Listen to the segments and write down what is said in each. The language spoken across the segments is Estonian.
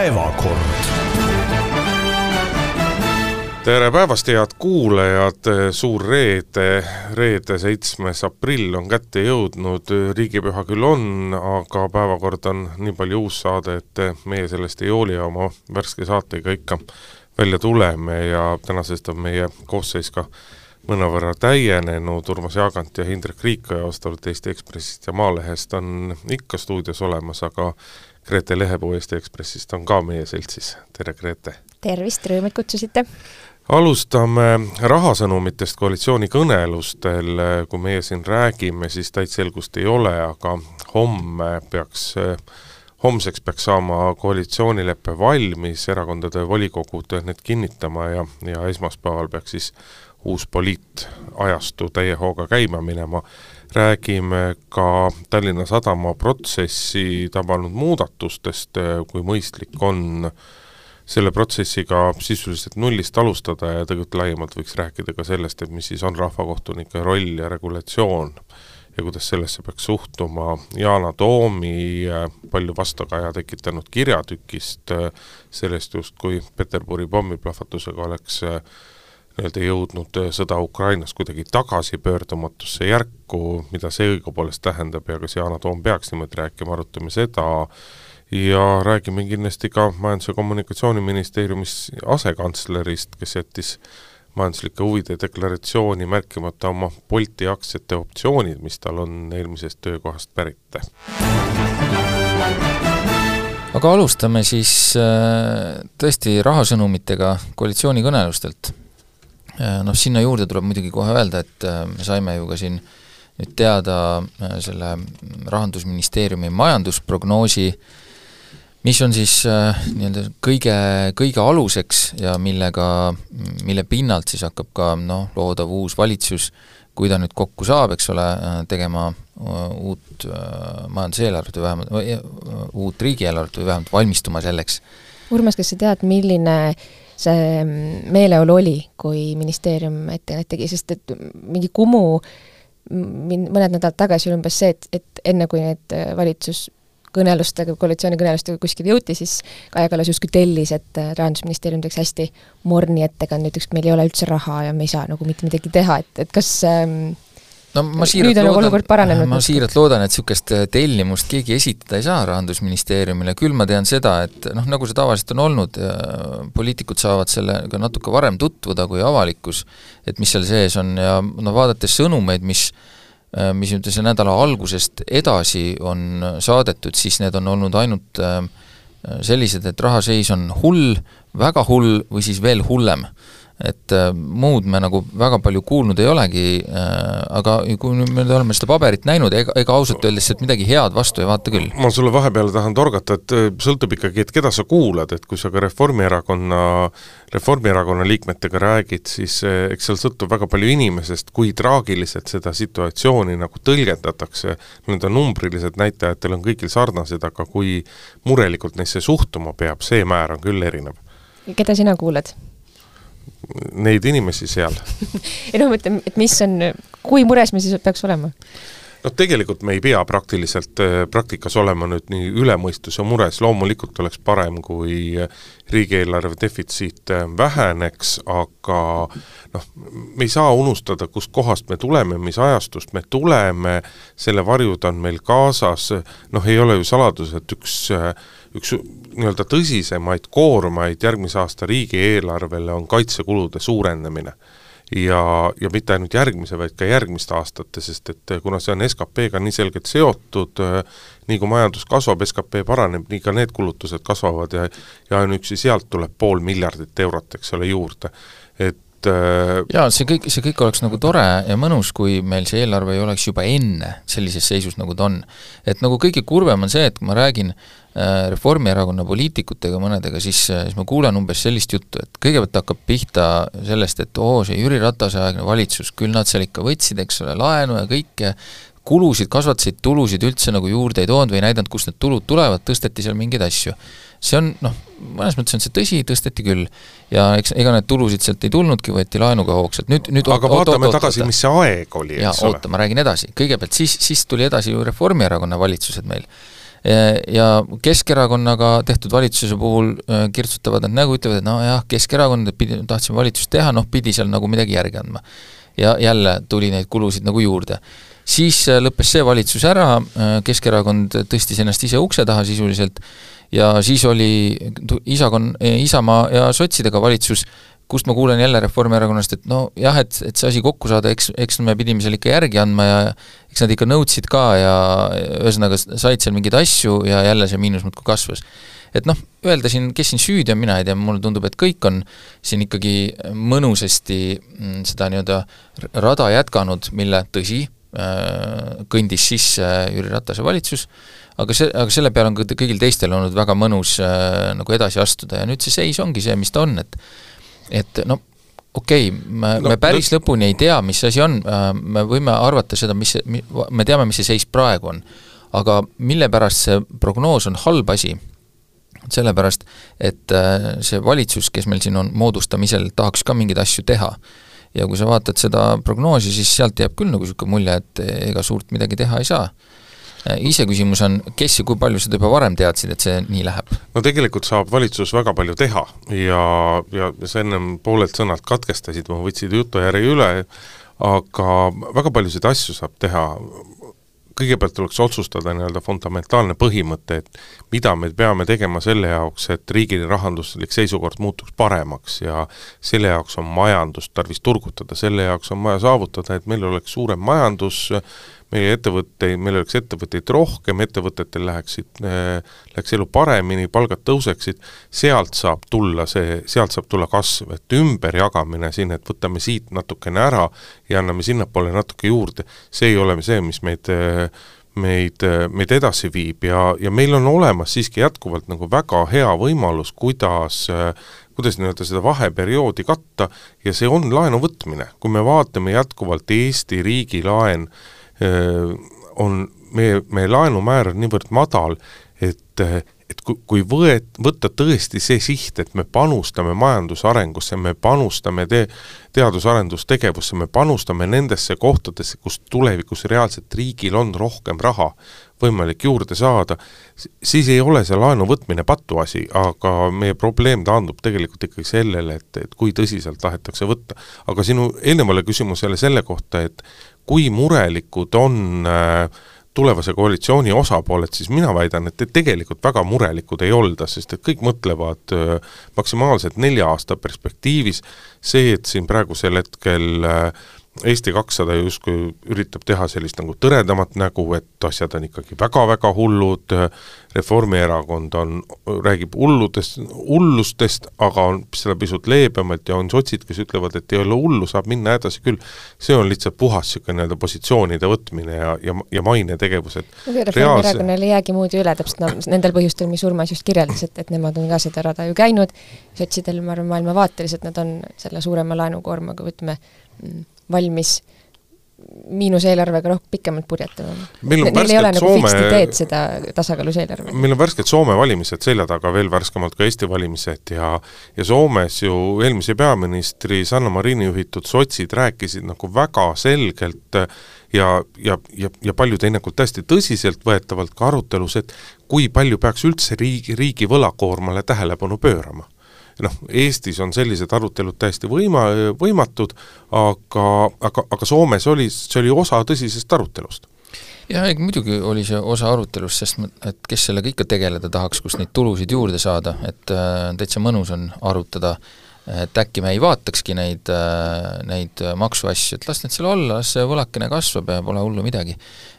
päevakord. Tere päevast, head kuulajad, suur reede, reede, seitsmes aprill on kätte jõudnud, riigipüha küll on, aga päevakord on nii palju uus saade, et meie sellest ei hooli ja oma värske saatega ikka välja tuleme ja tänasest on meie koosseis ka mõnevõrra täienenud, Urmas Jaagant ja Hindrek Riikoja vastavalt Eesti Ekspressist ja Maalehest on ikka stuudios olemas, aga Grete Lehepuu Eesti Ekspressist on ka meie seltsis, tere Grete! tervist, rõõm, et kutsusite! alustame rahasõnumitest koalitsioonikõnelustel, kui meie siin räägime, siis täit selgust ei ole, aga homme peaks, homseks peaks saama koalitsioonilepe valmis, erakondade volikogud need kinnitama ja, ja esmaspäeval peaks siis uus poliitajastu täie hooga käima minema. Räägime ka Tallinna Sadama protsessi tabanud muudatustest, kui mõistlik on äh, selle protsessiga sisuliselt nullist alustada ja tegelikult laiemalt võiks rääkida ka sellest, et mis siis on rahvakohtunike roll ja regulatsioon ja kuidas sellesse peaks suhtuma. Yana Toomi palju vastukaja tekitanud kirjatükist, sellest justkui Peterburi pommiplahvatusega oleks nii-öelda jõudnud sõda Ukrainas kuidagi tagasipöördumatusse järku, mida see õigupoolest tähendab ja kas Yana Toom peaks niimoodi rääkima, arutame seda, ja räägime kindlasti ka Majandus- ja Kommunikatsiooniministeeriumis asekantslerist, kes jättis majanduslike huvide deklaratsiooni märkimata oma Bolti aktsiate optsioonid, mis tal on eelmisest töökohast pärit. aga alustame siis äh, tõesti rahasõnumitega koalitsioonikõnelustelt. Äh, noh, sinna juurde tuleb muidugi kohe öelda, et äh, me saime ju ka siin nüüd teada selle Rahandusministeeriumi majandusprognoosi äh, mis on siis äh, nii-öelda kõige, kõige aluseks ja millega, mille pinnalt siis hakkab ka noh, loodav uus valitsus, kui ta nüüd kokku saab, eks ole, äh, tegema äh, uut äh, majanduseelarvet või vähemalt äh,, uut riigieelarvet või vähemalt valmistuma selleks. Urmas, kas sa tead, milline see meeleolu oli, kui ministeerium ettekannet tegi, sest et mingi Kumu mõned nädalad tagasi oli umbes see, et, et enne, kui need valitsus kõnelustega, koalitsioonikõnelustega kuskile jõuti, siis Kaja Kallas justkui tellis, et äh, Rahandusministeerium teeks hästi morni ettekande, ütleks, et meil ei ole üldse raha ja me ei saa nagu mitte midagi teha, et, et kas ähm, no ma siiralt nüüd on nagu olukord paranenud? ma siiralt loodan, et niisugust äh, tellimust keegi esitada ei saa Rahandusministeeriumile, küll ma tean seda, et noh, nagu see tavaliselt on olnud, äh, poliitikud saavad sellega natuke varem tutvuda kui avalikkus, et mis seal sees on. Ja no vaadates sõnumeid, mis Äh, mis nüüd selle nädala algusest edasi on saadetud, siis need on olnud ainult sellised, et rahaseis on hull, väga hull või siis veel hullem et äh, muud me nagu väga palju kuulnud ei olegi äh,, aga kui me oleme seda paberit näinud, ega, ega ausalt öeldes sealt midagi head vastu ei vaata küll. ma sulle vahepeale tahan torgata, et äh, sõltub ikkagi, et keda sa kuulad, et kui sa ka Reformierakonna, Reformierakonna liikmetega räägid, siis äh, eks seal sõltub väga palju inimesest, kui traagiliselt seda situatsiooni nagu tõlgendatakse, on numbrilised näitajad, teil on kõigil sarnased, aga kui murelikult neisse suhtuma peab, see määr on küll erinev. keda sina kuulad? Neid inimesi seal. Ei noh, ma ütlen, et mis on, kui mures me siis peaks olema? noh, tegelikult me ei pea praktiliselt, äh, praktikas olema nüüd nii üle mõistuse mures, loomulikult oleks parem, kui riigieelarve defitsiit äh, väheneks, aga noh, me ei saa unustada, kust kohast me tuleme, mis ajastust me tuleme, selle varjud on meil kaasas, noh, ei ole ju saladus, et üks äh, üks nii-öelda tõsisemaid koormaid järgmise aasta riigieelarvele on kaitsekulude suurenemine. ja, ja mitte ainult järgmise, vaid ka järgmiste aastate, sest et kuna see on SKP-ga nii selgelt seotud, nii kui majandus kasvab, SKP paraneb, nii ka need kulutused kasvavad ja ja ainuüksi sealt tuleb pool miljardit eurot, eks ole, juurde. et jaa, see kõik, see kõik oleks nagu tore ja mõnus, kui meil see eelarve ei oleks juba enne sellises seisus, nagu ta on. et nagu kõige kurvem on see, et kui ma räägin äh, Äh, Reformierakonna poliitikutega mõnedega, siis, äh, siis ma kuulen umbes sellist juttu, et kõigepealt hakkab pihta sellest, et oo, see Jüri Ratase aegne valitsus, küll nad seal ikka võtsid, eks ole, laenu ja kõike, kulusid kasvatasid, tulusid üldse nagu juurde ei toonud või ei näidanud, kust need tulud tulevad, tõsteti seal mingeid asju. see on noh, mõnes mõttes on see tõsi, tõsteti küll. ja eks, ega need tulusid sealt ei tulnudki, võeti laenuga hoogsalt, nüüd, nüüd aga oot, vaatame oot, oot, tagasi, mis see aeg oli, eks ole. oota, ma räägin edasi, kõigepealt siis, siis tuli edasi ju Reformierakonna valitsused meil ja Keskerakonnaga tehtud valitsuse puhul kirtsutavad nad nägu, ütlevad, et nojah, Keskerakond pidi, tahtsime valitsust teha, noh, pidi seal nagu midagi järgi andma. ja jälle tuli neid kulusid nagu juurde siis lõppes see valitsus ära, Keskerakond tõstis ennast ise ukse taha sisuliselt ja siis oli Isakon-, Isamaa ja sotsidega valitsus, kust ma kuulen jälle Reformierakonnast, et nojah, et, et see asi kokku saada, eks, eks me pidime seal ikka järgi andma ja eks nad ikka nõudsid ka ja ühesõnaga said seal mingeid asju ja jälle see miinus muudkui kasvas. et noh, öelda siin, kes siin süüdi on, mina ei tea, mulle tundub, et kõik on siin ikkagi mõnusasti mm, seda nii-öelda rada jätkanud, mille tõsi, äh, kõndis sisse Jüri Ratase valitsus, aga see, aga selle peale on ka kõigil teistel olnud väga mõnus äh, nagu edasi astuda ja nüüd see seis ongi see, mis ta on, et et no okei okay,, me no,, me päris no, lõpuni ei tea, mis asi on, äh, me võime arvata seda, mis me teame, mis see seis praegu on. aga mille pärast see prognoos on halb asi, sellepärast, et äh, see valitsus, kes meil siin on moodustamisel, tahaks ka mingeid asju teha. Ja kui sa vaatad seda prognoosi, siis sealt jääb küll nagu niisugune mulje, et ega suurt midagi teha ei saa Äh, iseküsimus on, kes ja kui palju seda juba varem teadsid, et see nii läheb? no tegelikult saab valitsus väga palju teha ja, ja sa ennem poolelt sõnalt katkestasid, ma võtsin jutujärje üle, aga väga paljusid asju saab teha, kõigepealt tuleks otsustada nii-öelda fundamentaalne põhimõte, et mida me peame tegema selle jaoks, et riigi rahanduslik seisukord muutuks paremaks ja selle jaoks on majandust tarvis turgutada, selle jaoks on vaja saavutada, et meil oleks suurem majandus, meie ettevõtteid, meil oleks ettevõtteid rohkem, ettevõtetel läheksid, äh, läheks elu paremini, palgad tõuseksid, sealt saab tulla see, sealt saab tulla kasv, et ümberjagamine siin, et võtame siit natukene ära ja anname sinnapoole natuke juurde, see ei ole see, mis meid meid, meid edasi viib ja, ja meil on olemas siiski jätkuvalt nagu väga hea võimalus, kuidas kuidas nii-öelda seda vaheperioodi katta ja see on laenu võtmine. kui me vaatame jätkuvalt Eesti riigi laen äh, on meie, meie laenumäär on niivõrd madal, et, et kui, kui võet-, võtta tõesti see siht, et me panustame majanduse arengusse, me panustame te-, teadus-arendustegevusse, me panustame nendesse kohtadesse, kus tulevikus reaalselt riigil on rohkem raha võimalik juurde saada, siis ei ole see laenu võtmine patuasi, aga meie probleem taandub tegelikult ikkagi sellele, et, et kui tõsiselt tahetakse võtta. aga sinu eelnevale küsimusele selle kohta, et kui murelikud on äh, tulevase koalitsiooni osapooled, siis mina väidan, et tegelikult väga murelikud ei olda, sest et kõik mõtlevad äh, maksimaalselt nelja aasta perspektiivis, see, et siin praegusel hetkel äh, Eesti kakssada justkui üritab teha sellist nagu tõredamat nägu, et asjad on ikkagi väga-väga hullud, Reformierakond on, räägib hulludest, hullustest, aga on seda pisut leebemalt ja on sotsid, kes ütlevad, et ei ole hullu, saab minna edasi küll. see on lihtsalt puhas niisugune nii-öelda positsioonide võtmine ja, ja, ja mainetegevus, et Reformierakonnal ei jäägi muud üle, täpselt no, nendel põhjustel, mis Urmas just kirjeldas, et, et nemad on ka seda rada ju käinud, sotsidel, ma arvan, maailmavaateliselt nad on selle suurema laenukoormaga, ütleme, valmis miinuseelarvega rohkem pikemalt purjetama. Neil ei ole nagu Soome... fikst ideed seda tasakaalus eelarvet. meil on värsked Soome valimised selja taga, veel värskemalt ka Eesti valimised ja ja Soomes ju eelmise peaministri Sanna Marini juhitud sotsid rääkisid nagu väga selgelt ja, ja, ja, ja palju teinekord täiesti tõsiseltvõetavalt ka arutelus, et kui palju peaks üldse riigi, riigi võlakoormale tähelepanu pöörama noh, Eestis on sellised arutelud täiesti võima, võimatud, aga, aga, aga Soomes oli, see oli osa tõsisest arutelust jah, muidugi oli see osa arutelust, sest et kes sellega ikka tegeleda tahaks, kus neid tulusid juurde saada, et äh, täitsa mõnus on arutada, et äkki me ei vaatakski neid äh,, neid maksuasju, et las need seal olla, las see võlakene kasvab ja pole hullu midagi.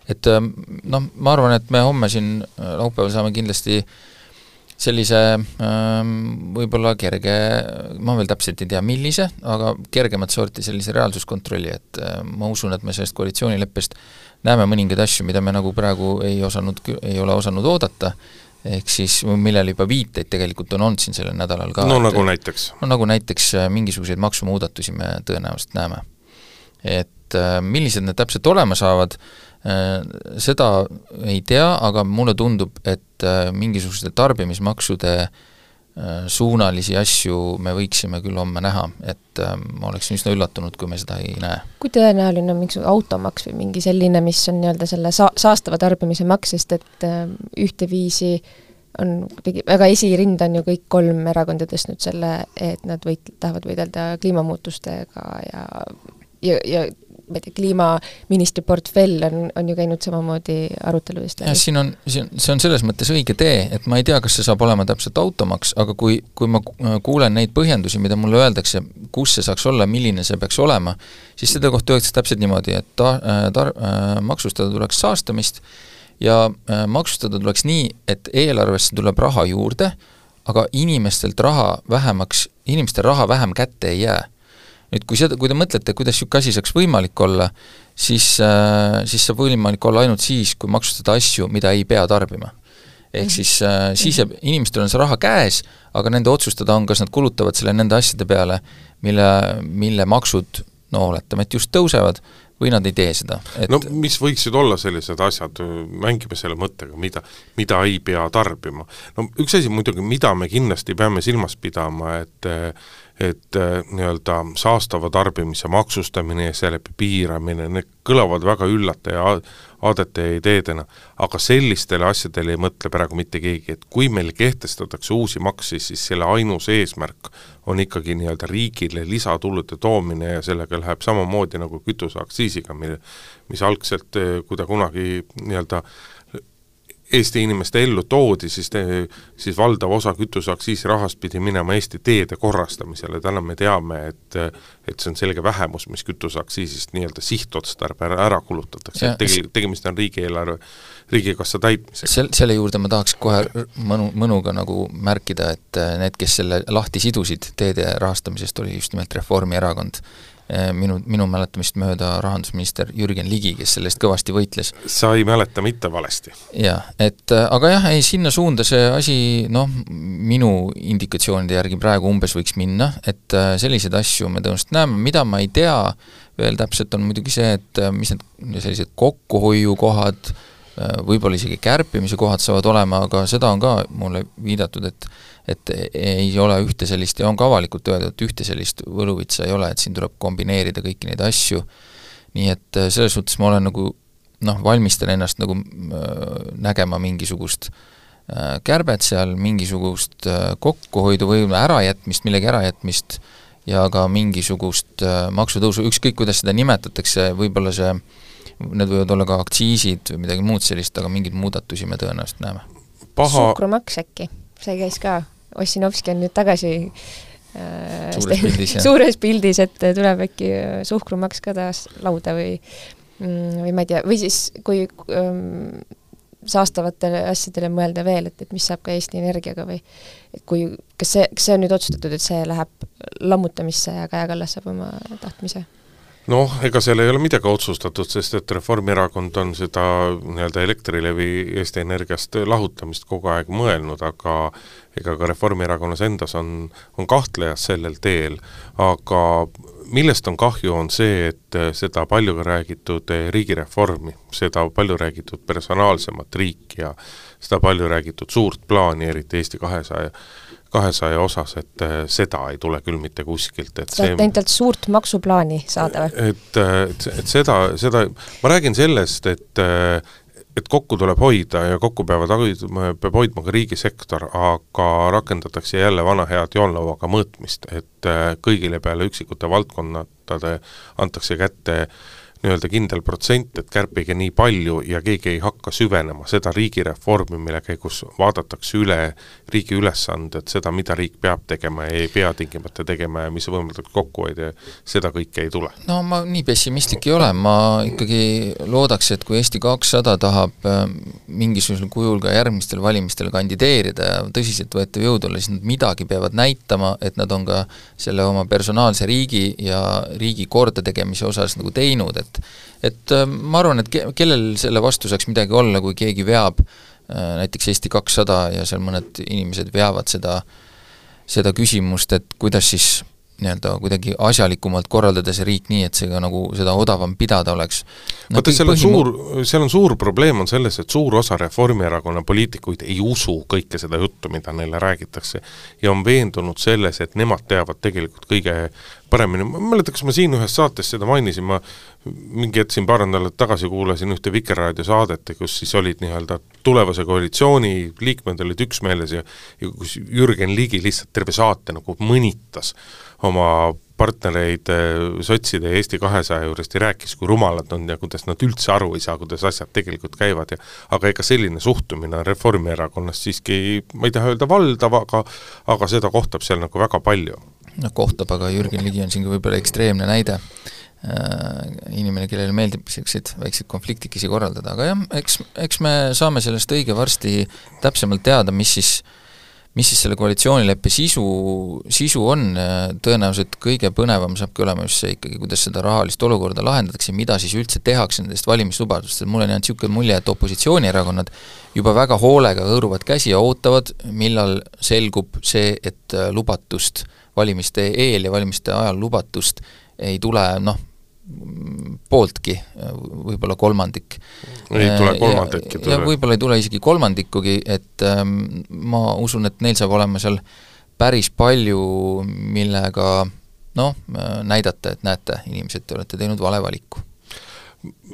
et äh, noh, ma arvan, et me homme siin äh, laupäeval saame kindlasti äh, sellise ähm, võib-olla kerge, ma veel täpselt ei tea, millise, aga kergemat sorti sellise reaalsuskontrolli, et äh, ma usun, et me sellest koalitsioonileppest näeme mõningaid asju, mida me nagu praegu ei osanud, ei ole osanud oodata, ehk siis millel juba viiteid tegelikult on olnud siin sellel nädalal ka. no et, nagu näiteks? no nagu näiteks äh, mingisuguseid maksumuudatusi me tõenäoliselt näeme. et äh, millised need täpselt olema saavad, seda ei tea, aga mulle tundub, et äh, mingisuguste tarbimismaksude Äh, suunalisi asju me võiksime küll homme näha, et äh, ma oleksin üsna üllatunud, kui me seda ei näe. kui tõenäoline on mingisugune automaks või mingi selline, mis on nii-öelda selle sa-, saastava tarbimise maks, sest et äh, ühteviisi on kuidagi, väga esirinda on ju kõik kolm erakonda tõstnud selle, et nad võit-, tahavad võidelda kliimamuutustega ja ja, ja ma ei tea, kliimaministri portfell on, on ju käinud samamoodi aruteludest läbi. siin on, on, see on selles mõttes õige tee, et ma ei tea, kas see saab olema täpselt automaks, aga kui, kui ma kuulen neid põhjendusi, mida mulle öeldakse, kus see saaks olla, milline see peaks olema, siis selle kohta öeldakse täpselt niimoodi, et ta-, tar-, maksustada tuleks saastamist ja äh, maksustada tuleks nii, et eelarvesse tuleb raha juurde, aga inimestelt raha vähemaks, inimestel raha vähem kätte ei jää nüüd kui seda, kui te mõtlete, kuidas niisugune asi saaks võimalik olla, siis äh,, siis saab võimalik olla ainult siis, kui maksustada asju, mida ei pea tarbima. ehk mhm. siis äh,, siis jääb, inimestel on see raha käes, aga nende otsustada on, kas nad kulutavad selle nende asjade peale, mille, mille maksud no oletame, et just tõusevad, või nad ei tee seda et.... no mis võiksid olla sellised asjad, mängime selle mõttega, mida, mida ei pea tarbima. no üks asi muidugi, mida me kindlasti peame silmas pidama, et et äh, nii-öelda saastava tarbimise maksustamine ja seeläbi piiramine, need kõlavad väga üllata ja aadete ja ideedena, aga sellistele asjadele ei mõtle praegu mitte keegi, et kui meil kehtestatakse uusi makse, siis selle ainus eesmärk on ikkagi nii-öelda riigile lisatulude toomine ja sellega läheb samamoodi nagu kütuseaktsiisiga, mille mis algselt, kui ta kunagi nii-öelda Eesti inimeste ellu toodi, siis te, siis valdav osa kütuseaktsiisi rahast pidi minema Eesti teede korrastamisele, täna me teame, et et see on selge vähemus, mis kütuseaktsiisist nii-öelda sihtotstarbel ära kulutatakse, et tegi, tegemist on riigieelarve, riigikassa täitmisega. sel-, selle juurde ma tahaks kohe mõnu, mõnuga nagu märkida, et need, kes selle lahti sidusid teede rahastamisest, oli just nimelt Reformierakond minu, minu mäletamist mööda rahandusminister Jürgen Ligi, kes selle eest kõvasti võitles. sa ei mäleta mitte valesti. jah, et eh, aga jah, ei sinna suunda see asi noh, minu indikatsioonide järgi praegu umbes võiks minna, et eh, selliseid asju me tõenäoliselt näeme, mida ma ei tea veel täpselt, on muidugi see, et mis need sellised kokkuhoiukohad, võib-olla isegi kärpimise kohad saavad olema, aga seda on ka mulle viidatud, et et ei ole ühte sellist ja on ka avalikult öeldud, et ühte sellist võluvitsa ei ole, et siin tuleb kombineerida kõiki neid asju, nii et äh, selles suhtes ma olen nagu noh, valmistan ennast nagu äh, nägema mingisugust äh, kärbet seal, mingisugust kokkuhoidu või ärajätmist, millegi ärajätmist ja ka mingisugust maksutõusu, ükskõik kuidas seda nimetatakse, võib-olla see, need võivad olla ka aktsiisid või midagi muud sellist, aga mingeid muudatusi me tõenäoliselt näeme. paha suhkrumaks äkki? see käis ka, Ossinovski on nüüd tagasi äh, suures pildis, suures pildis, et tuleb äkki äh, suhkrumaks ka taas lauda või mm, või ma ei tea, või siis kui ähm, saastavatele asjadele mõelda veel, et, et mis saab ka Eesti Energiaga või et kui, kas see, kas see on nüüd otsustatud, et see läheb lammutamisse ja Kaja Kallas saab oma tahtmise? Noh, ega seal ei ole midagi otsustatud, sest et Reformierakond on seda nii-öelda Elektrilevi Eesti Energiast lahutamist kogu aeg mõelnud, aga ega ka Reformierakonnas endas on, on kahtlejad sellel teel, aga millest on kahju, on see, et seda palju räägitud riigireformi, seda palju räägitud personaalsemat riiki ja seda palju räägitud suurt plaani, eriti Eesti kahesaja kahesaja osas, et äh, seda ei tule küll mitte kuskilt, et see endalt suurt maksuplaani saada või? et, et, et seda, seda, ma räägin sellest, et et kokku tuleb hoida ja kokku peavad hoidma, peab hoidma ka riigisektor, aga rakendatakse jälle vana head joonlauaga mõõtmist, et äh, kõigile peale üksikute valdkonnade antakse kätte äh, nii-öelda kindel protsent, et kärpige nii palju ja keegi ei hakka süvenema seda riigireformi, mille käigus vaadatakse üle riigi ülesanded, seda, mida riik peab tegema ja ei pea tingimata tegema ja mis võimaldab kokku hoida ja seda kõike ei tule. no ma nii pessimistlik ei ole, ma ikkagi loodaks, et kui Eesti kakssada tahab äh, mingisugusel kujul ka järgmistel valimistel kandideerida ja tõsiseltvõetav jõud olla, siis nad midagi peavad näitama, et nad on ka selle oma personaalse riigi ja riigi kordategemise osas nagu teinud, et et et äh, ma arvan, et ke-, kellel selle vastu saaks midagi olla, kui keegi veab äh, näiteks Eesti kakssada ja seal mõned inimesed veavad seda, seda küsimust, et kuidas siis nii-öelda kuidagi asjalikumalt korraldada see riik nii, et see ka nagu seda odavam pidada oleks no,. vaata, seal on suur, seal on suur probleem on selles, et suur osa Reformierakonna poliitikuid ei usu kõike seda juttu, mida neile räägitakse. ja on veendunud selles, et nemad teavad tegelikult kõige paremini, ma ei mäleta, kas ma siin ühes saates seda mainisin, ma mingi hetk siin paar nädalat tagasi kuulasin ühte Vikerraadio saadet, kus siis olid nii-öelda tulevase koalitsiooni liikmed olid üksmeeles ja ja kus Jürgen Ligi lihtsalt terve saate nagu mõnitas oma partnereid eh, sotside ja Eesti kahesaja juurest ja rääkis, kui rumalad on ja kuidas nad üldse aru ei saa, kuidas asjad tegelikult käivad ja aga ega selline suhtumine Reformierakonnas siiski, ma ei taha öelda valdav, aga aga seda kohtab seal nagu väga palju. noh, kohtab, aga Jürgen Ligi on siin ka võib-olla ekstreemne näide äh, inimene, kellele meeldib niisuguseid väikseid konfliktikesi korraldada, aga jah, eks, eks me saame sellest õige varsti täpsemalt teada, mis siis äh, mis siis selle koalitsioonileppe sisu, sisu on, tõenäoliselt kõige põnevam saabki olema just see ikkagi, kuidas seda rahalist olukorda lahendatakse, mida siis üldse tehakse nendest valimislubadustest, mul on jäänud niisugune mulje, et opositsioonierakonnad juba väga hoolega hõõruvad käsi ja ootavad, millal selgub see, et lubatust valimiste eel ja valimiste ajal lubatust ei tule. Noh, pooltki, võib-olla kolmandik. ei tule kolmandikki. ja, võib-olla ei tule isegi kolmandikugi, et ähm, ma usun, et neil saab olema seal päris palju, millega noh, näidata, et näete, inimesed, te olete teinud vale valiku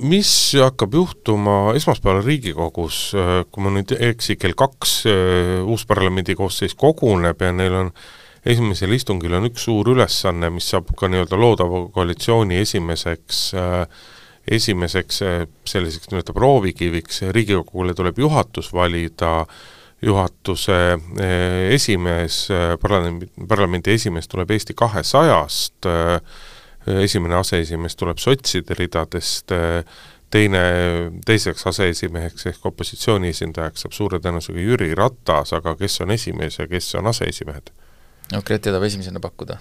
mis hakkab juhtuma esmaspäeval Riigikogus, kui ma nüüd ei eksi, kell kaks äh, uus parlamendi koosseis koguneb ja neil on äh, esimesel istungil on üks suur ülesanne, mis saab ka nii-öelda loodava koalitsiooni esimeseks äh, esimeseks äh, selliseks nii-öelda proovikiviks, Riigikogule tuleb juhatus valida, juhatuse äh, esimees, parlamendi, parlamendi esimees tuleb Eesti kahesajast, esimene aseesimees tuleb sotside ridadest, teine, teiseks aseesimeheks ehk opositsiooni esindajaks saab suure tõenäosusega Jüri Ratas, aga kes on esimees ja kes on aseesimehed? No Grete tahab esimesena pakkuda.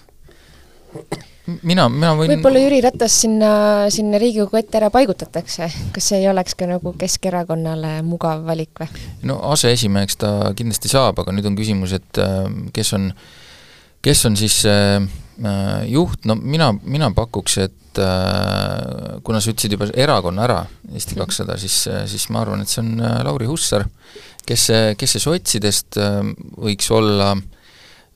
mina, mina võin võib-olla Jüri Ratas sinna, sinna Riigikogu ette ära paigutatakse, kas see ei oleks ka nagu Keskerakonnale mugav valik või? no aseesimeheks ta kindlasti saab, aga nüüd on küsimus, et äh, kes on, kes on siis äh, juht, no mina, mina pakuks, et äh, kuna sa ütlesid juba erakonna ära, Eesti mhm. kakssada, siis, siis ma arvan, et see on Lauri Hussar, kes kes see sotsidest võiks olla äh,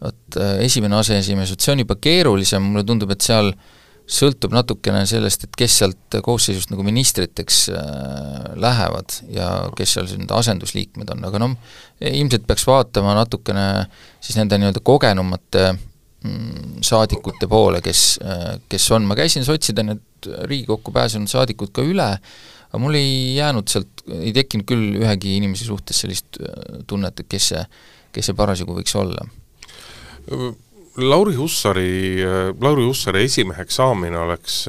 vot äh, esimene aseesimees, vot see on juba keerulisem, mulle tundub, et seal sõltub natukene sellest, et kes sealt koosseisust nagu ministriteks äh, lähevad ja kes seal siis need asendusliikmed on, aga noh, ilmselt peaks vaatama natukene siis nende nii-öelda kogenumate mm, saadikute poole, kes, äh, kes on, ma käisin sotsida need Riigikokku pääsenud saadikud ka üle, aga mul ei jäänud sealt, ei tekkinud küll ühegi inimese suhtes sellist tunnet, et kes see, kes see parasjagu võiks olla Lauri Hussari, Lauri Hussari esimeheks saamine oleks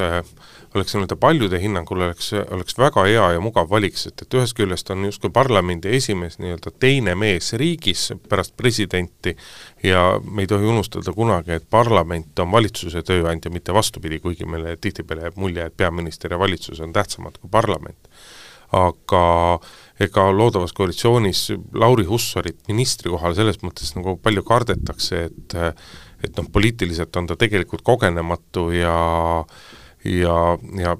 oleks nii-öelda paljude hinnangul oleks, oleks väga hea ja mugav valik, sest et ühest küljest on justkui parlamendi esimees nii-öelda teine mees riigis pärast presidenti ja me ei tohi unustada kunagi, et parlament on valitsuse tööandja, mitte vastupidi, kuigi meile tihtipeale jääb mulje, et peaminister ja valitsus on tähtsamad kui parlament. aga ega loodavas koalitsioonis Lauri Hussarit ministri kohal selles mõttes nagu palju kardetakse, et et noh, poliitiliselt on ta tegelikult kogenematu ja ja, ja,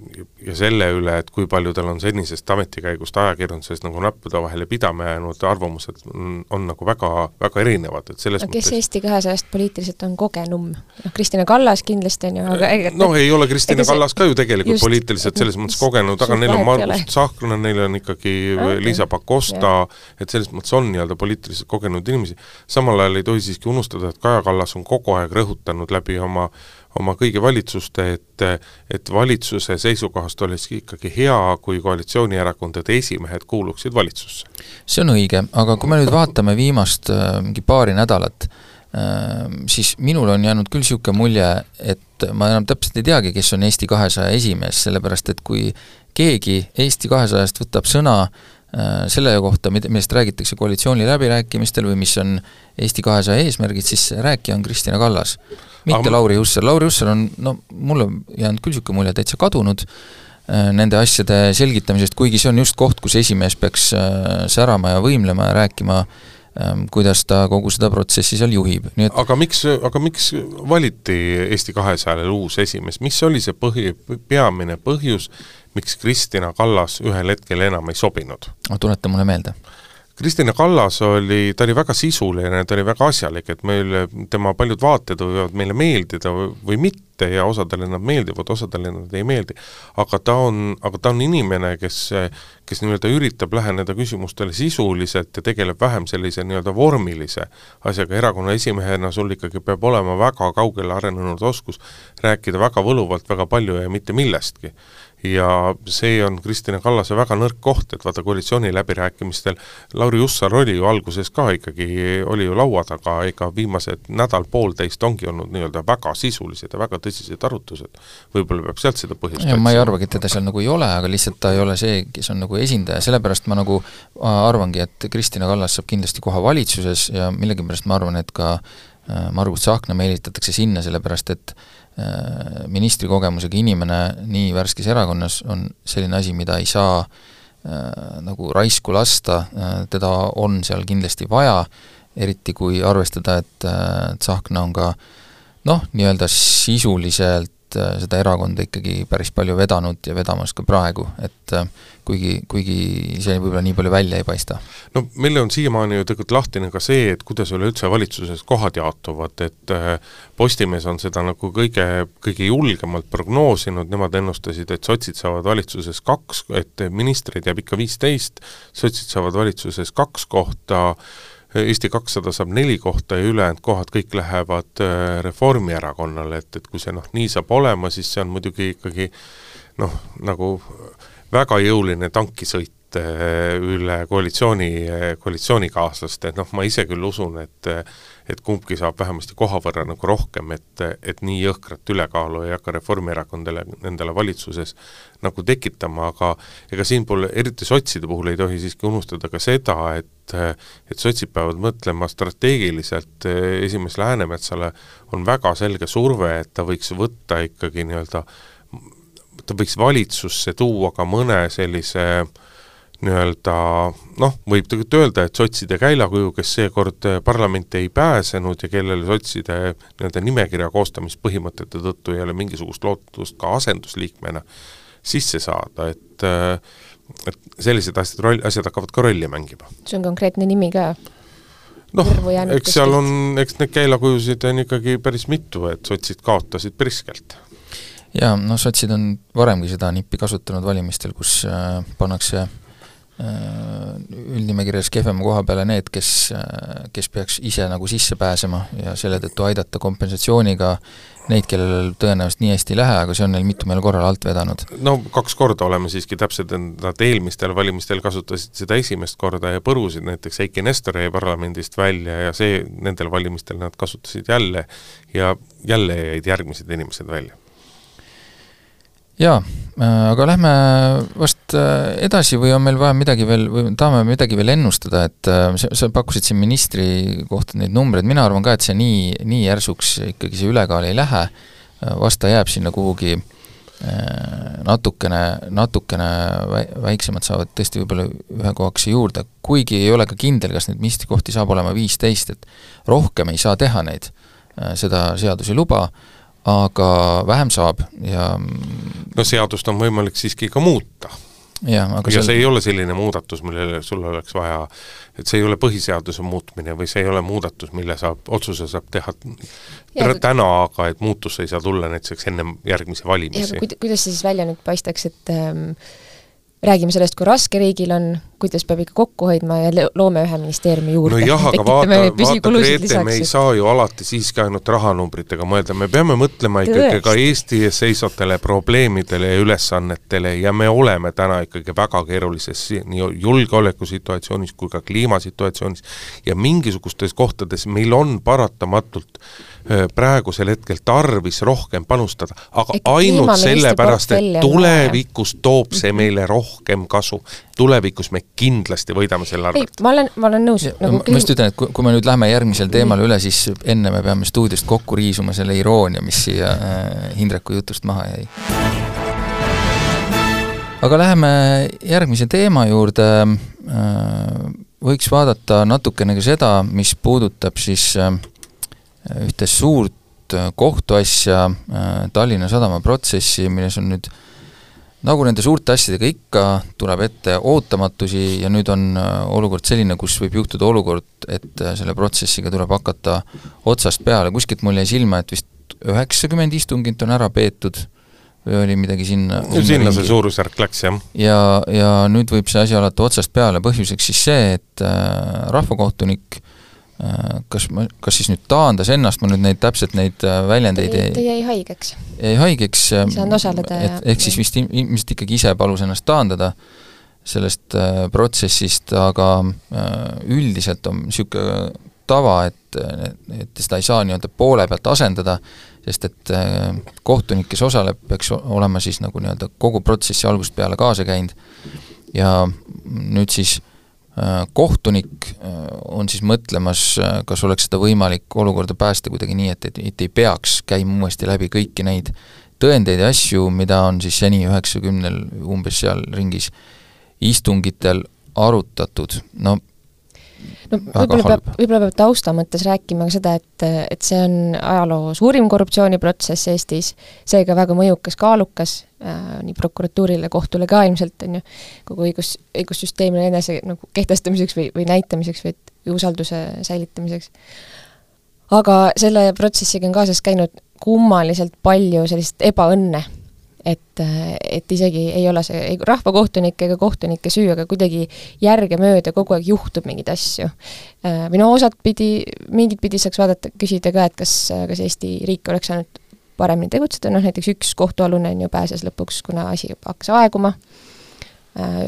ja selle üle, et kui palju tal on senisest ametikäigust ajakirjanduses nagu näppude vahele pidama jäänud arvamused on, on nagu väga, väga erinevad, et selles no, kes mõttes Eesti kahesajast poliitiliselt on kogenum? noh, Kristina Kallas kindlasti on ju, aga ega noh, ei ole Kristina Kallas ka ju tegelikult just, poliitiliselt selles mõttes kogenud, aga neil on Margus Tsahkna, neil on ikkagi okay. Liisa Pakosta, et selles mõttes on nii-öelda poliitiliselt kogenud inimesi, samal ajal ei tohi siiski unustada, et Kaja Kallas on kogu aeg rõhutanud läbi oma oma kõigi valitsuste, et et valitsuse seisukohast oleks ikkagi hea, kui koalitsioonierakondade esimehed kuuluksid valitsusse. see on õige, aga kui me nüüd vaatame viimast äh, mingi paari nädalat, äh, siis minul on jäänud küll niisugune mulje, et ma enam täpselt ei teagi, kes on Eesti kahesaja esimees, sellepärast et kui keegi Eesti kahesajast võtab sõna selle kohta, mida, millest räägitakse koalitsiooni läbirääkimistel või mis on Eesti kahesaja eesmärgid, siis rääkija on Kristina Kallas mitte Aga... Lauri Hussar, Lauri Hussar on no mulle jäänud küll niisugune mulje, täitsa kadunud äh, nende asjade selgitamisest, kuigi see on just koht, kus esimees peaks äh, särama ja võimlema ja rääkima ähm, kuidas ta kogu seda protsessi seal juhib, nii et aga miks, aga miks valiti Eesti kahesajale uus esimees, mis oli see põhi, peamine põhjus, miks Kristina Kallas ühel hetkel enam ei sobinud? tuleta mulle meelde Kristina Kallas oli, ta oli väga sisuline, ta oli väga asjalik, et meil, tema paljud vaated võivad meile meeldida või mitte ja osadele nad meeldivad, osadele nad ei meeldi. aga ta on, aga ta on inimene, kes, kes nii-öelda üritab läheneda küsimustele sisuliselt ja tegeleb vähem sellise nii-öelda vormilise asjaga, erakonna esimehena sul ikkagi peab olema väga kaugele arenenud oskus rääkida väga võluvalt väga palju ja mitte millestki ja see on Kristina Kallase väga nõrk koht, et vaata koalitsiooniläbirääkimistel Lauri Hussar oli ju alguses ka ikkagi, oli ju laua taga, ega viimased nädal-poolteist ongi olnud nii-öelda väga sisulised ja väga tõsised arutlused. võib-olla peab sealt seda põhjust ja ma ei arvagi, et teda seal nagu ei ole, aga lihtsalt ta ei ole see, kes on nagu esindaja, sellepärast ma nagu arvangi, et Kristina Kallas saab kindlasti koha valitsuses ja millegipärast ma arvan, et ka äh, Margus Tsahkna meelitatakse sinna, sellepärast et äh, Äh, ministri kogemusega inimene nii värskes erakonnas on selline asi, mida ei saa äh, nagu raisku lasta. Äh,, teda on seal kindlasti vaja, eriti kui arvestada, et Tsahkna on ka noh, nii-öelda sisuliselt seda erakonda ikkagi päris palju vedanud ja vedamas ka praegu, et äh, kuigi, kuigi see võib-olla nii palju välja ei paista. no meil on siiamaani ju tegelikult lahtine ka see, et kuidas üleüldse valitsuses kohad jaotuvad, et äh, Postimees on seda nagu kõige, kõige julgemalt prognoosinud, nemad ennustasid, et sotsid saavad valitsuses kaks, et ministreid jääb ikka viisteist, sotsid saavad valitsuses kaks kohta, Eesti kakssada saab neli kohta ja ülejäänud kohad kõik lähevad äh, Reformierakonnale, et, et kui see noh, nii saab olema, siis see on muidugi ikkagi noh, nagu väga jõuline tankisõit äh, üle koalitsiooni, äh, koalitsioonikaaslaste, et noh, ma ise küll usun, et et kumbki saab vähemasti koha võrra nagu rohkem, et, et nii jõhkrat ülekaalu ei hakka Reformierakondale endale valitsuses nagu tekitama, aga ega siinpool, eriti sotside puhul ei tohi siiski unustada ka seda, et et sotsid peavad mõtlema strateegiliselt, esimees Läänemetsale on väga selge surve, et ta võiks võtta ikkagi nii-öelda, ta võiks valitsusse tuua ka mõne sellise nii-öelda noh, võib tegelikult öelda, et sotside käilakuju, kes seekord parlamenti ei pääsenud ja kellele sotside nii-öelda nimekirja koostamispõhimõtete tõttu ei ole mingisugust lootust ka asendusliikmena sisse saada, et et sellised asjad, roll, asjad hakkavad ka rolli mängima. see on konkreetne nimi ka? noh, eks seal on, eks neid käilakujusid on ikkagi päris mitu, et sotsid kaotasid priskelt. jaa, no sotsid on varemgi seda nippi kasutanud valimistel, kus äh, pannakse Äh, üldnimekirjas kehvema koha peale need, kes, äh, kes peaks ise nagu sisse pääsema ja selle tõttu aidata kompensatsiooniga neid, kellel tõenäoliselt nii hästi ei lähe, aga see on neil mitumel korral alt vedanud. no kaks korda oleme siiski täpsed, nad eelmistel valimistel kasutasid seda esimest korda ja põrusid, näiteks Eiki Nestor jäi parlamendist välja ja see, nendel valimistel nad kasutasid jälle ja jälle jäid järgmised inimesed välja jaa, äh, aga lähme vast äh, edasi või on meil vaja midagi veel, või tahame midagi veel ennustada, et äh, sa, sa pakkusid siin ministri kohta neid numbreid, mina arvan ka, et see nii, nii järsuks ikkagi see ülekaal ei lähe, vast ta jääb sinna kuhugi natukene, natukene väiksemad saavad tõesti võib-olla ühe kohakese juurde, kuigi ei ole ka kindel, kas neid ministrikohti saab olema viisteist, et rohkem ei saa teha neid, seda seadus ei luba, aga vähem saab ja no seadust on võimalik siiski ka muuta. ja, aga ja see ei ole selline muudatus, millele sul oleks vaja, et see ei ole põhiseaduse muutmine või see ei ole muudatus, mille saab, otsuse saab teha ja, täna, aga et muutus ei saa tulla näiteks ennem järgmisi valimisi. kuidas see siis välja nüüd paistaks, et ähm, räägime sellest, kui raske riigil on, kuidas peab ikka kokku hoidma ja loome ühe ministeeriumi juurde. nojah, aga vaata, vaata Grete, me ei saa ju alati siiski ainult rahanumbritega mõelda, me peame mõtlema ikkagi ka Eesti ees seisvatele probleemidele ja ülesannetele ja me oleme täna ikkagi väga keerulises nii julgeolekusituatsioonis kui ka kliimasituatsioonis ja mingisugustes kohtades meil on paratamatult äh, praegusel hetkel tarvis rohkem panustada, aga Eka ainult sellepärast, et tulevikus toob see meile rohkem kasu. tulevikus me kindlasti võidame selle arvelt. ma olen, ma olen nõus. Nagu ma just ütlen, et kui, kui me nüüd lähme järgmisele teemale üle, siis enne me peame stuudiost kokku riisuma selle iroonia, mis siia äh, Hindreku jutust maha jäi. aga läheme järgmise teema juurde äh,, võiks vaadata natukene ka seda, mis puudutab siis äh, ühte suurt kohtuasja, Tallinna Sadama protsessi, milles on nüüd nagu nende suurte asjadega ikka, tuleb ette ootamatusi ja nüüd on olukord selline, kus võib juhtuda olukord, et selle protsessiga tuleb hakata otsast peale, kuskilt mul jäi silma, et vist üheksakümmend istungit on ära peetud või oli midagi sinna sinna see suurusjärk läks, jah. ja, ja nüüd võib see asi alata otsast peale, põhjuseks siis see, et äh, rahvakohtunik äh, kas ma, kas siis nüüd taandas ennast, ma nüüd neid täpselt neid äh, väljendeid ei ta jäi haigeks. jäi haigeks, ei saanud osaleda et ehk siis vist ilmselt ikkagi ise palus ennast taandada sellest äh, protsessist, aga äh, üldiselt on niisugune tava, et, et seda ei saa nii-öelda poole pealt asendada, sest et äh, kohtunik, kes osaleb, peaks olema siis nagu nii-öelda kogu protsessi algusest peale kaasa käinud ja nüüd siis äh, kohtunik äh, on siis mõtlemas, kas oleks seda võimalik olukorda päästa kuidagi nii, et, et, et ei peaks käima uuesti läbi kõiki neid tõendeid ja asju, mida on siis seni üheksakümnel umbes seal ringis istungitel arutatud, no no võib-olla peab, võib-olla peab tausta mõttes rääkima ka seda, et, et see on ajaloo suurim korruptsiooniprotsess Eestis, seega väga mõjukas, kaalukas äh, nii prokuratuurile, kohtule ka ilmselt, on ju, kogu õigus, õigussüsteemile enese nagu kehtestamiseks või, või näitamiseks või, või usalduse säilitamiseks. aga selle protsessiga on kaasas käinud kummaliselt palju sellist ebaõnne et, et isegi ei ole see ei rahvakohtunike ega kohtunike süü, aga kuidagi järgemööda kogu aeg juhtub mingeid asju. või no osad pidi, mingit pidi saaks vaadata, küsida ka, et kas, kas Eesti riik oleks saanud paremini tegutseda, noh näiteks üks kohtualune on ju pääses lõpuks, kuna asi hakkas aeguma,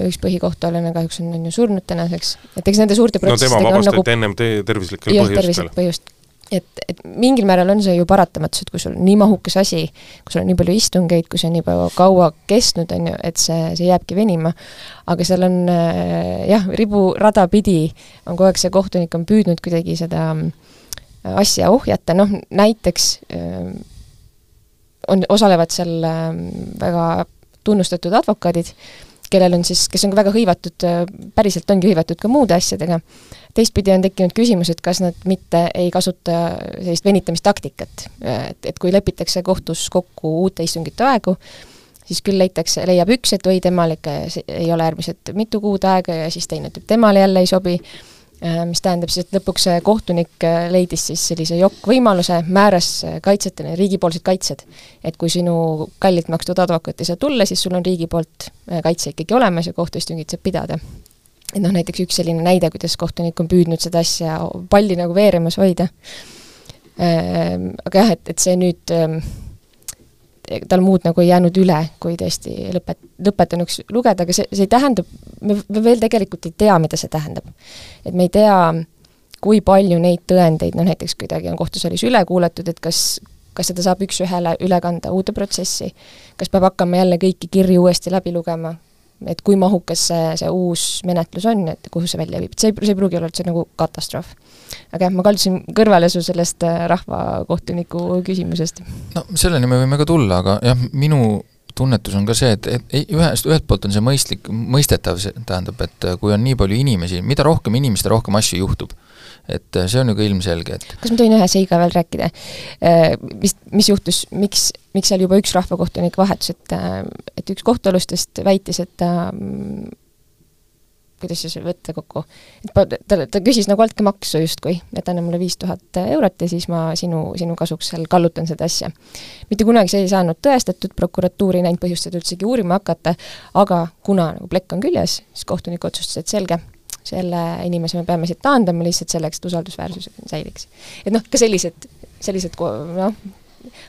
üks põhikohtualune kahjuks on, on ju surnud tänaseks, et eks nende suurte no tema vabastati nagu, ennem te tervislikel põhjustel. tervislik põhjust, et, et mingil määral on see ju paratamatus, et kui sul on nii mahukas asi, kui sul on nii palju istungeid, kui see on nii palju kaua kestnud, on ju, et see, see jääbki venima, aga seal on äh, jah, riburada pidi on kogu aeg see kohtunik on püüdnud kuidagi seda äh, asja ohjata, noh näiteks äh, on, osalevad seal väga tunnustatud advokaadid, kellel on siis, kes on ka väga hõivatud, äh, päriselt ongi hõivatud ka muude asjadega, teistpidi on tekkinud küsimus, et kas nad mitte ei kasuta sellist venitamistaktikat, et, et kui lepitakse kohtus kokku uute istungite aegu, siis küll leitakse, leiab üks, et oi, temal ikka ei ole äärmiselt mitu kuud aega ja siis teine ütleb, temale jälle ei sobi, mis tähendab siis, et lõpuks see kohtunik leidis siis sellise jokk-võimaluse, määras kaitsjatele riigipoolsed kaitsed. et kui sinu kallilt makstud advokaat ei saa tulla, siis sul on riigi poolt kaitse ikkagi olemas ja kohtuistungit saab pidada et noh, näiteks üks selline näide, kuidas kohtunik on püüdnud seda asja palli nagu veeremas hoida. Aga jah, et, et see nüüd, ehm, tal muud nagu ei jäänud üle, kui tõesti lõpet-, lõpetanuks lugeda, aga see, see ei tähenda, me, veel tegelikult ei tea, mida see tähendab. et me ei tea, kui palju neid tõendeid, noh näiteks kuidagi on kohtusaalis üle kuulatud, et kas, kas seda saab üks-ühele üle kanda uude protsessi, kas peab hakkama jälle kõiki kirju uuesti läbi lugema, et kui mahukas see, see uus menetlus on, et kuhu see välja viib, et see ei, see ei pruugi olla üldse nagu katastroof. Aga jah, ma kaldusin kõrvale su sellest äh, rahvakohtuniku küsimusest. no selleni me võime ka tulla, aga jah, minu tunnetus on ka see, et, et ühest, ühelt poolt on see mõistlik, mõistetav, see tähendab, et kui on nii palju inimesi, mida rohkem inimesi, rohkem asju juhtub et see on ju ka ilmselge, et kas ma tohin ühe seiga veel rääkida? Äh, mis, mis juhtus, miks, miks seal juba üks rahvakohtunik vahetus, et äh, et üks kohtualustest väitis, et ta kuidas siis võtta kokku, et ta, ta, küsis nagu altkäemaksu justkui, et anna mulle viis tuhat eurot ja siis ma sinu, sinu kasuks seal kallutan seda asja. mitte kunagi see ei saanud tõestatud, prokuratuur ei näinud põhjust seda üldsegi uurima hakata, aga kuna nagu plekk on küljes, siis kohtunik otsustas, et selge, selle inimese me peame siit taandama lihtsalt selleks, et usaldusväärsus säiliks. et noh, ka sellised, sellised noh,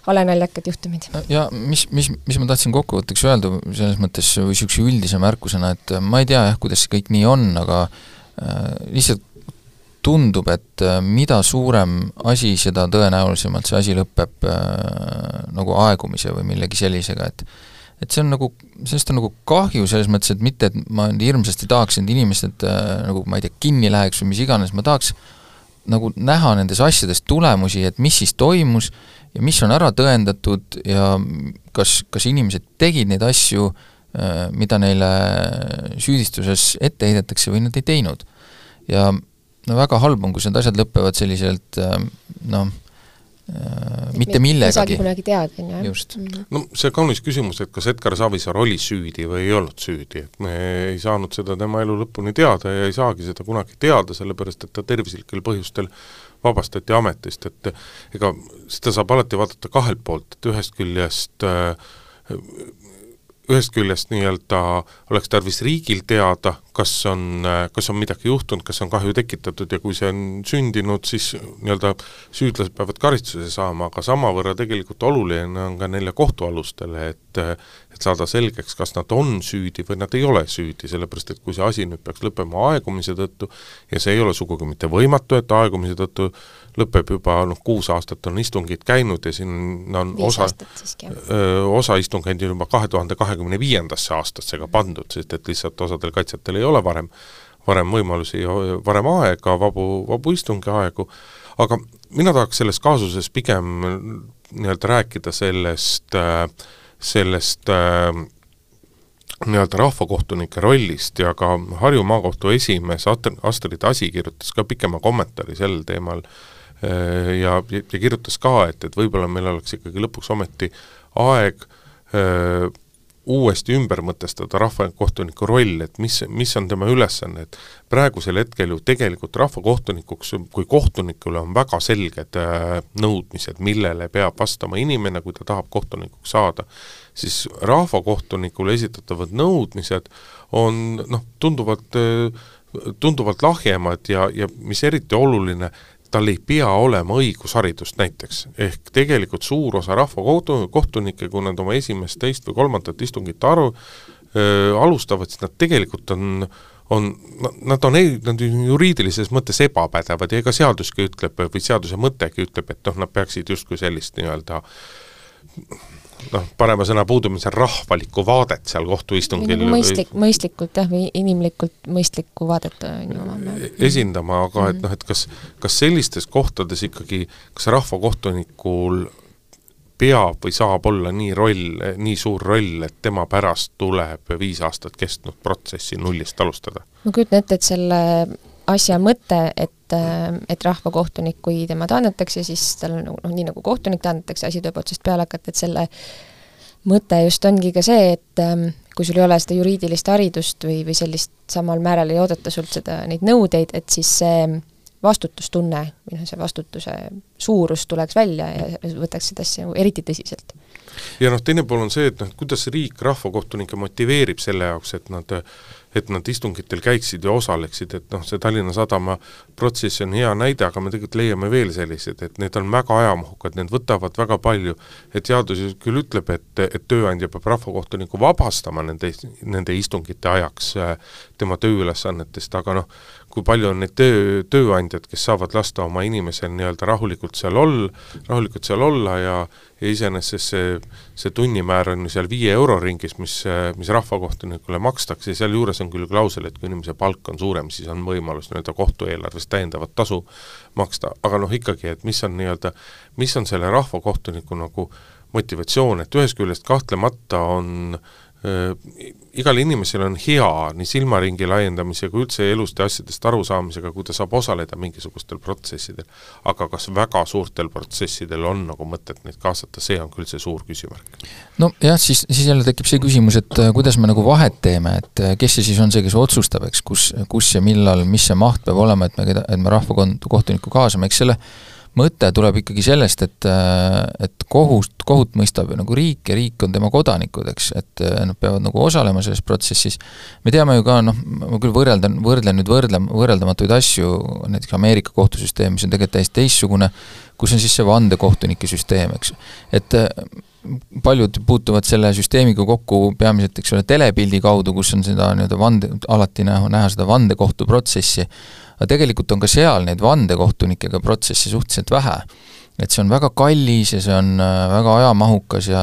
halenaljakad juhtumid. ja mis, mis, mis ma tahtsin kokkuvõtteks öelda selles mõttes või niisuguse üldise märkusena, et ma ei tea jah, kuidas see kõik nii on, aga äh, lihtsalt tundub, et äh, mida suurem asi, seda tõenäolisemalt see asi lõpeb äh, nagu aegumise või millegi sellisega, et et see on nagu, sellest on nagu kahju selles mõttes, et mitte, et ma hirmsasti tahaks, et inimesed äh, nagu ma ei tea, kinni läheks või mis iganes, ma tahaks nagu näha nendes asjades tulemusi, et mis siis toimus ja mis on ära tõendatud ja kas, kas inimesed tegid neid asju, äh, mida neile süüdistuses ette heidetakse või nad ei teinud. ja no väga halb on, kus need asjad lõpevad selliselt noh, mitte millegagi. kunagi teada, on ju. just mm. -hmm. no see kaunis küsimus, et kas Edgar Savisaar oli süüdi või ei olnud süüdi, et me ei saanud seda tema elu lõpuni teada ja ei saagi seda kunagi teada, sellepärast et ta tervislikel põhjustel vabastati ametist, et ega seda saab alati vaadata kahelt poolt, et ühest küljest äh, ühest küljest nii-öelda oleks tarvis riigil teada, kas on, kas on midagi juhtunud, kas on kahju tekitatud ja kui see on sündinud, siis nii-öelda süüdlased peavad karistuse saama, aga samavõrra tegelikult oluline on ka neile kohtualustele, et et saada selgeks, kas nad on süüdi või nad ei ole süüdi, sellepärast et kui see asi nüüd peaks lõppema aegumise tõttu ja see ei ole sugugi mitte võimatu, et aegumise tõttu lõpeb juba noh, kuus aastat on istungid käinud ja siin on Viis osa, osa istungeid on juba kahe tuhande kahekümne viiendasse aastasse ka pandud, sest et lihtsalt osadel kaitsjatel ei ole varem, varem võimalusi, varem aega, vabu, vabu istungi aegu, aga mina tahaks selles kaasuses pigem nii-öelda rääkida sellest, sellest nii-öelda rahvakohtunike rollist ja ka Harju Maakohtu esimees Astrid Asi kirjutas ka pikema kommentaari sel teemal äh, Äh, ja, ja kirjutas ka, et, et võib-olla meil oleks ikkagi lõpuks ometi aeg öö, äh, uuesti ümber mõtestada rahvakohtuniku roll, et mis, mis on tema ülesanne, et praegusel hetkel ju tegelikult rahvakohtunikuks, kui kohtunikule on väga selged äh, nõudmised, millele peab vastama inimene, kui ta tahab kohtunikuks saada, siis rahvakohtunikule esitatavad nõudmised on noh, tunduvalt äh, tunduvalt lahjemad ja, ja mis eriti oluline, tal ei pea olema õigusharidust näiteks, ehk tegelikult suur osa rahvakohtunikke, kui nad oma esimest, teist või kolmandat istungit aru, alustavad, siis nad tegelikult on on, nad on, nad on juriidilises mõttes ebapädevad ja ega seaduski ütleb või seaduse mõttegi ütleb, et noh, nad peaksid justkui sellist nii-öelda noh, parema sõna puudumisel rahvalikku vaadet seal kohtuistungil mõistlik, mõistlikult jah, või inimlikult mõistlikku vaadet omama. E-, esindama, aga et noh, et kas, kas sellistes kohtades ikkagi, kas rahvakohtunikul peab või saab olla nii roll, nii suur roll, et tema pärast tuleb viis aastat kestnud protsessi nullist alustada? ma kujutan ette, et selle asja mõte, et, et rahvakohtunik, kui tema taandatakse, siis tal on noh, nii nagu kohtunik taandatakse, asi tuleb otsast peale hakata, et selle mõte just ongi ka see, et ähm, kui sul ei ole seda juriidilist haridust või, või sellist samal määral ei oodata sult seda, neid nõudeid, et siis see vastutustunne või noh, see vastutuse suurus tuleks välja ja võtaks seda asja nagu eriti tõsiselt. ja noh, teine pool on see, et noh, kuidas riik rahvakohtunikke motiveerib selle jaoks, et nad et nad istungitel käiksid ja osaleksid, et noh, see Tallinna Sadama protsess on hea näide, aga me tegelikult leiame veel selliseid, et need on väga ajamahukad, need võtavad väga palju, et seadus küll ütleb, et, et tööandja peab rahvakohtuniku vabastama nende, nende istungite ajaks äh, tema tööülesannetest, aga noh, kui palju on neid töö, tööandjad, kes saavad lasta oma inimesel nii-öelda rahulikult seal ol-, rahulikult seal olla ja ja iseenesest see, see tunnimäär on ju seal viie euro ringis, mis, mis rahvakohtunikule makstakse, sealjuures on küll klausel, et kui inimese palk on suurem, siis on võimalus nii-öelda kohtueelarvest täiendavat tasu maksta, aga noh ikkagi, et mis on nii-öelda, mis on selle rahvakohtuniku nagu motivatsioon, et ühest küljest kahtlemata on Äh, igal inimesel on hea nii silmaringi laiendamisega, üldse elust ja asjadest arusaamisega, kui ta saab osaleda mingisugustel protsessidel. aga kas väga suurtel protsessidel on nagu mõtet neid kaasata, see on küll see suur küsimärk. nojah, siis, siis jälle tekib see küsimus, et äh, kuidas me nagu vahet teeme, et äh, kes see siis on see, kes otsustab, eks, kus, kus ja millal, mis see maht peab olema, et me, et me rahvakohtuniku kaasame, eks selle mõte tuleb ikkagi sellest, et, et kohust, kohut mõistab ju nagu riik ja riik on tema kodanikud, eks, et nad peavad nagu osalema selles protsessis. me teame ju ka, noh, ma küll võrreldan, võrdlen nüüd võrdle, võrreldamatuid asju, näiteks Ameerika kohtusüsteem, mis on tegelikult täiesti teistsugune, kus on siis see vandekohtunike süsteem, eks. et paljud puutuvad selle süsteemiga kokku peamiselt, eks ole, telepildi kaudu, kus on seda nii-öelda vande, alati näha, näha seda vandekohtuprotsessi, aga tegelikult on ka seal neid vandekohtunikega protsesse suhteliselt vähe. et see on väga kallis ja see on äh, väga ajamahukas ja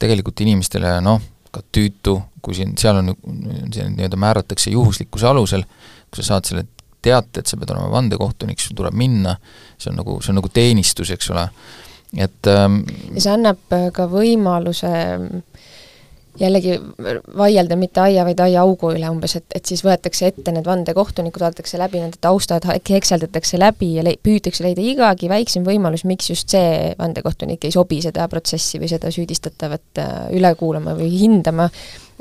tegelikult inimestele noh, ka tüütu, kui siin, seal on, nii-öelda määratakse juhuslikkuse alusel, kui sa saad selle teate, et sa pead olema vandekohtunik, sul tuleb minna, see on nagu, see on nagu teenistus, eks ole, et ähm, ja see annab äh, ka võimaluse jällegi vaielda mitte aia, vaid aiaaugu üle umbes, et, et siis võetakse ette need vandekohtunikud, vaadatakse läbi nende taustad, hekseldatakse läbi ja le-, püütakse leida igagi väiksem võimalus, miks just see vandekohtunik ei sobi seda protsessi või seda süüdistatavat äh, üle kuulama või hindama,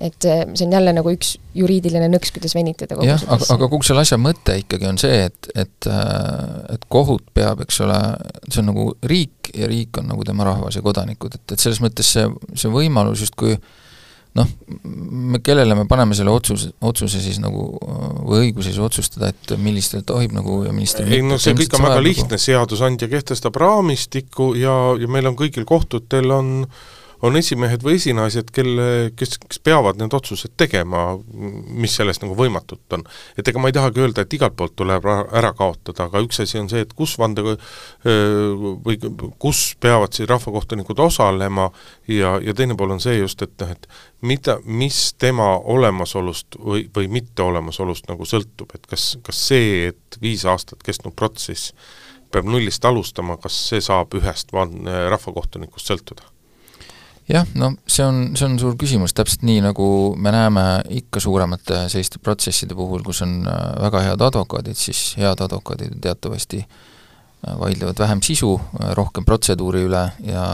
et äh, see on jälle nagu üks juriidiline nõks, kuidas venitada kogu jah, aga, aga kogu selle asja mõte ikkagi on see, et, et äh, et kohut peab, eks ole, see on nagu riik ja riik on nagu tema rahvas ja kodanikud, et, et selles mõttes see, see võimalus justkui noh, me, kellele me paneme selle otsuse, otsuse siis nagu või õiguse siis otsustada, et millistel tohib nagu ja millistel ei no see kõik on väga lihtne, seadusandja kehtestab raamistiku ja, ja meil on kõigil kohtutel on äh, on esimehed või esinaised, kelle, kes, kes peavad need otsused tegema, mis sellest nagu võimatut on. et ega ma ei tahagi öelda, et igalt poolt tuleb ära kaotada, aga üks asi on see, et kus vande või kus peavad siis rahvakohtunikud osalema ja, ja teine pool on see just, et noh, et mida, mis tema olemasolust või, või mitteolemasolust nagu sõltub, et kas, kas see, et viis aastat kestnud protsess peab nullist alustama, kas see saab ühest van-, rahvakohtunikust sõltuda? Jah, no see on, see on suur küsimus, täpselt nii, nagu me näeme ikka suuremate selliste protsesside puhul, kus on äh, väga head advokaadid, siis head advokaadid teatavasti äh, vaidlevad vähem sisu, äh, rohkem protseduuri üle ja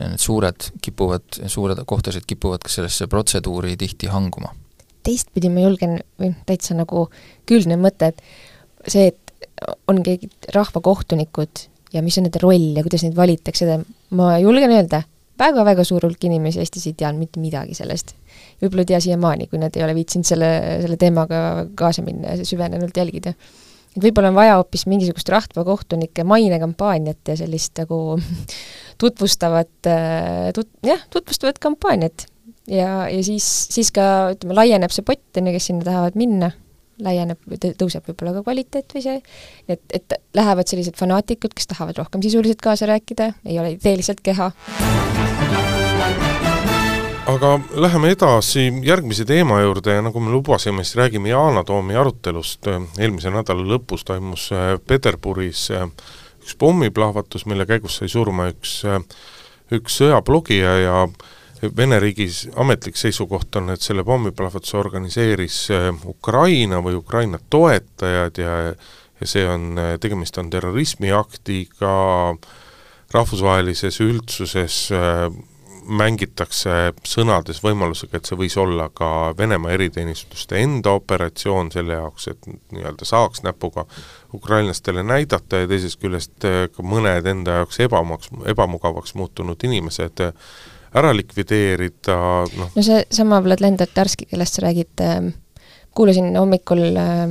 ja need suured kipuvad, suured kohtuasjad kipuvad ka sellesse protseduuri tihti hanguma. teistpidi ma julgen, või täitsa nagu küülne mõte, et see, et on keegi rahvakohtunikud ja mis on nende roll ja kuidas neid valitakse, ma julgen öelda, väga-väga suur hulk inimesi Eestis ei teadnud mitte midagi sellest. võib-olla ei tea siiamaani, kui nad ei ole viitsinud selle, selle teemaga kaasa minna ja süvenenult jälgida. et võib-olla on vaja hoopis mingisugust rahvakohtunike mainekampaaniat ja sellist nagu tutvustavat, tut-, jah, tutvustavat kampaaniat. ja, ja siis, siis ka ütleme, laieneb see pott, on ju, kes sinna tahavad minna laieneb, tõuseb võib-olla ka kvaliteet või see, et, et lähevad sellised fanaatikud, kes tahavad rohkem sisuliselt kaasa rääkida, ei ole ideeliselt keha. Aga läheme edasi järgmise teema juurde ja nagu me lubasime, siis räägime Yana Toomi arutelust, eelmise nädala lõpus toimus äh, Peterburis äh, üks pommiplahvatus, mille käigus sai surma üks, äh, üks sõjablogija ja Vene riigis ametlik seisukoht on, et selle pommiplahvatuse organiseeris Ukraina või Ukraina toetajad ja ja see on, tegemist on terrorismiaktiga, rahvusvahelises üldsuses äh, mängitakse sõnades võimalusega, et see võis olla ka Venemaa eriteenistuste enda operatsioon selle jaoks, et nii-öelda saaks näpuga ukrainlastele näidata ja teisest küljest ka mõned enda jaoks ebamaks, ebamugavaks muutunud inimesed ära likvideerida, noh. no seesama Vladlen Tatarski, kellest sa räägid äh,, kuulasin hommikul äh,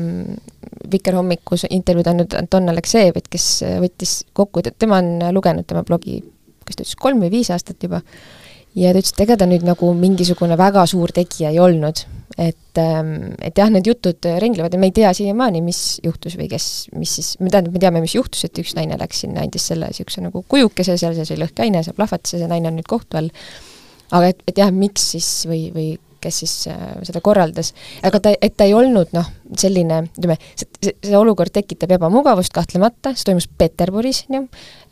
Vikerhommikus intervjuud andnud Anton Aleksejevit, kes võttis kokku, tema on lugenud tema blogi, kas ta ütles kolm või viis aastat juba, ja ta ütles, et ega ta nüüd nagu mingisugune väga suur tegija ei olnud. et, ähm, et jah, need jutud ringlevad ja me ei tea siiamaani, mis juhtus või kes, mis siis, tähendab, me teame, mis juhtus, et üks naine läks sinna, andis selle niisuguse nagu kujukese, seal sees oli lõhkeaine, see plahvatas ja see naine on nüüd kohtu all. aga et, et jah, miks siis või, või kes siis äh, seda korraldas, aga ta, et ta ei olnud noh, selline, ütleme, see, see, olukord tekitab ebamugavust kahtlemata, see toimus Peterburis, on ju,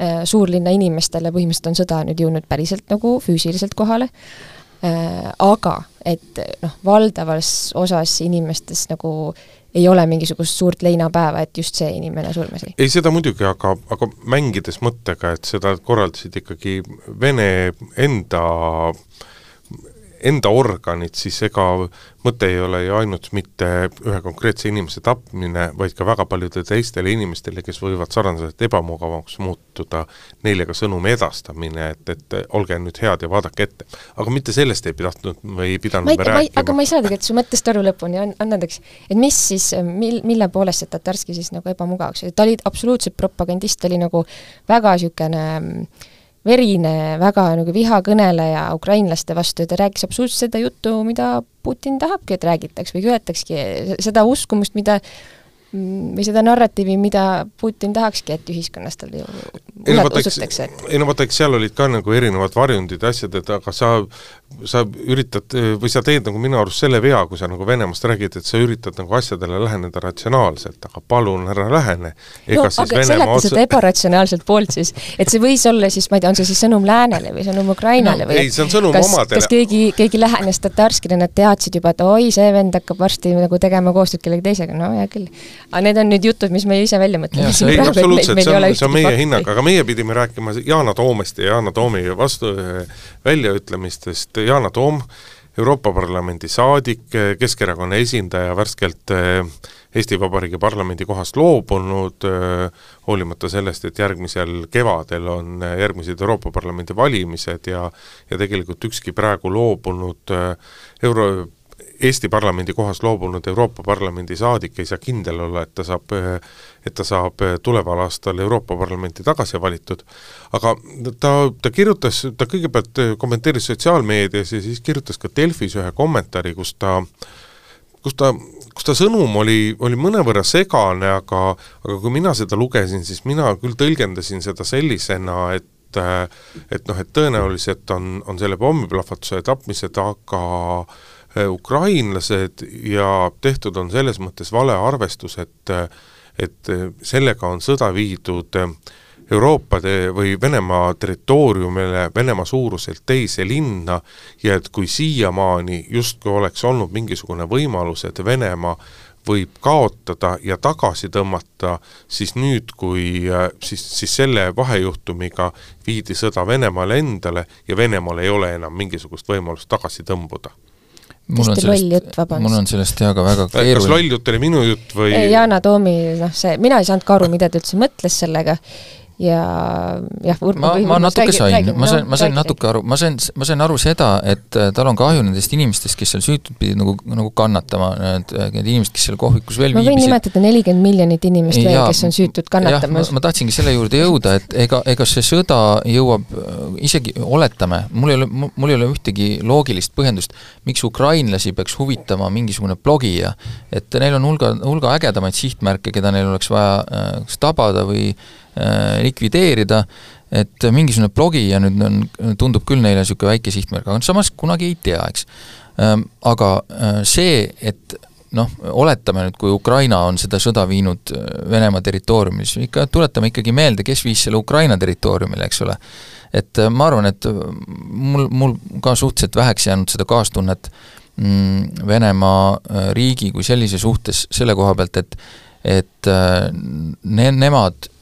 äh, suurlinna inimestele põhimõtteliselt on sõda nüüd jõudnud päriselt nagu füüsiliselt kohale, äh, aga et noh, valdavas osas inimestes nagu ei ole mingisugust suurt leinapäeva, et just see inimene surmas. ei, seda muidugi, aga, aga mängides mõttega, et seda korraldasid ikkagi Vene enda äh, enda organid, siis ega mõte ei ole ju ainult mitte ühe konkreetse inimese tapmine, vaid ka väga paljudele teistele inimestele, kes võivad sarnaselt ebamugavaks muutuda, neile ka sõnumi edastamine, et, et olge nüüd head ja vaadake ette. aga mitte sellest ei tahtnud või ei pidanud me rääkima. aga ma ei saa tegelikult su mõttest aru lõpuni, annandaks, et mis siis, mil, mille poolest see Tatarski siis nagu ebamugavaks, ta oli absoluutselt propagandist, ta oli nagu väga niisugune äh, verine, väga nagu vihakõneleja ukrainlaste vastu ja ta rääkis absoluutselt seda juttu, mida Putin tahabki, et räägitaks või köetakski, seda uskumust, mida või seda narratiivi, mida Putin tahakski, et ühiskonnas tal ju usutakse, ei no vaata, eks seal olid ka nagu erinevad varjundid ja asjad, et aga sa sa üritad või sa teed nagu minu arust selle vea, kui sa nagu Venemaast räägid, et sa üritad nagu asjadele läheneda ratsionaalselt, aga palun ära lähene. no aga seleta otsa... seda ebaratsionaalselt poolt siis, et see võis olla siis, ma ei tea, on see siis sõnum läänele või sõnum Ukrainale no, või ei, see on sõnum kas, omadele. kas keegi, keegi lähenes tatarskile, nad teadsid juba, et oi, see vend hakkab varsti nagu tegema koostööd kellegi teisega, no hea küll. aga need on nüüd jutud, mis me ise välja mõtleme. ei, absoluutselt, see on, see on meie hinnang, aga meie pidime rääkima Yana Toomest ja Yana Toomi vastu väljaütlemistest, Yana Toom, Euroopa Parlamendi saadik, Keskerakonna esindaja, värskelt eh, Eesti Vabariigi parlamendi kohast loobunud, eh, hoolimata sellest, et järgmisel kevadel on järgmised Euroopa Parlamendi valimised ja ja tegelikult ükski praegu loobunud eh, euro, Eesti parlamendi kohast loobunud Euroopa Parlamendi saadik ei saa kindel olla, et ta saab, et ta saab tuleval aastal Euroopa Parlamenti tagasi valitud. aga ta, ta kirjutas, ta kõigepealt kommenteeris sotsiaalmeedias ja siis kirjutas ka Delfis ühe kommentaari, kus ta kus ta, kus ta sõnum oli, oli mõnevõrra segane, aga aga kui mina seda lugesin, siis mina küll tõlgendasin seda sellisena, et et noh, et tõenäoliselt on, on selle pommiplahvatuse tapmise taga ukrainlased ja tehtud on selles mõttes valearvestus, et et sellega on sõda viidud Euroopa te- või Venemaa territooriumile, Venemaa suuruselt teise linna ja et kui siiamaani justkui oleks olnud mingisugune võimalus, et Venemaa võib kaotada ja tagasi tõmmata, siis nüüd, kui siis, siis selle vahejuhtumiga viidi sõda Venemaale endale ja Venemaal ei ole enam mingisugust võimalust tagasi tõmbuda mul on sellest, mul on sellest jaa ka väga keeruline. kas loll jutt oli minu jutt või? Yana Toomi, noh see, mina ei saanud ka aru, mida ta üldse mõtles sellega ja jah, ma, ma natuke sain, ma sain, ma sain natuke aru, ma sain, ma sain aru seda, et äh, tal on kahju nendest inimestest, kes seal süütud pidid nagu, nagu kannatama, need, äh, need inimesed, kes seal kohvikus veel ma võin viibisid. nimetada nelikümmend miljonit inimest veel, kes on süütud kannatamas. Ma, ma tahtsingi selle juurde jõuda, et ega, ega see sõda jõuab, äh, isegi oletame, mul ei ole, mul ei ole ühtegi loogilist põhjendust, miks ukrainlasi peaks huvitama mingisugune blogija, et neil on hulga, hulga ägedamaid sihtmärke, keda neil oleks vaja kas tabada või likvideerida, et mingisugune blogija nüüd on, tundub küll neile niisugune väike sihtmärk, aga samas kunagi ei tea, eks. Ähm, aga äh, see, et noh, oletame nüüd, kui Ukraina on seda sõda viinud äh, Venemaa territooriumil, siis ikka tuletame ikkagi meelde, kes viis selle Ukraina territooriumile, eks ole. et ma arvan, et mul, mul ka suhteliselt väheks jäänud seda kaastunnet mm, Venemaa riigi kui sellise suhtes selle koha pealt, et et ne-, nemad Äh,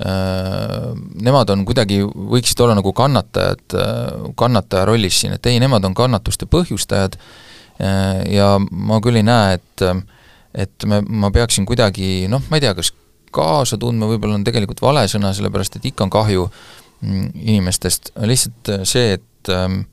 nemad on kuidagi, võiksid olla nagu kannatajad, äh, kannataja rollis siin, et ei, nemad on kannatuste põhjustajad. Äh, ja ma küll ei näe, et et me, ma peaksin kuidagi noh, ma ei tea, kas kaasa tundma võib-olla on tegelikult vale sõna, sellepärast et ikka on kahju mm, inimestest, lihtsalt see, et ähm,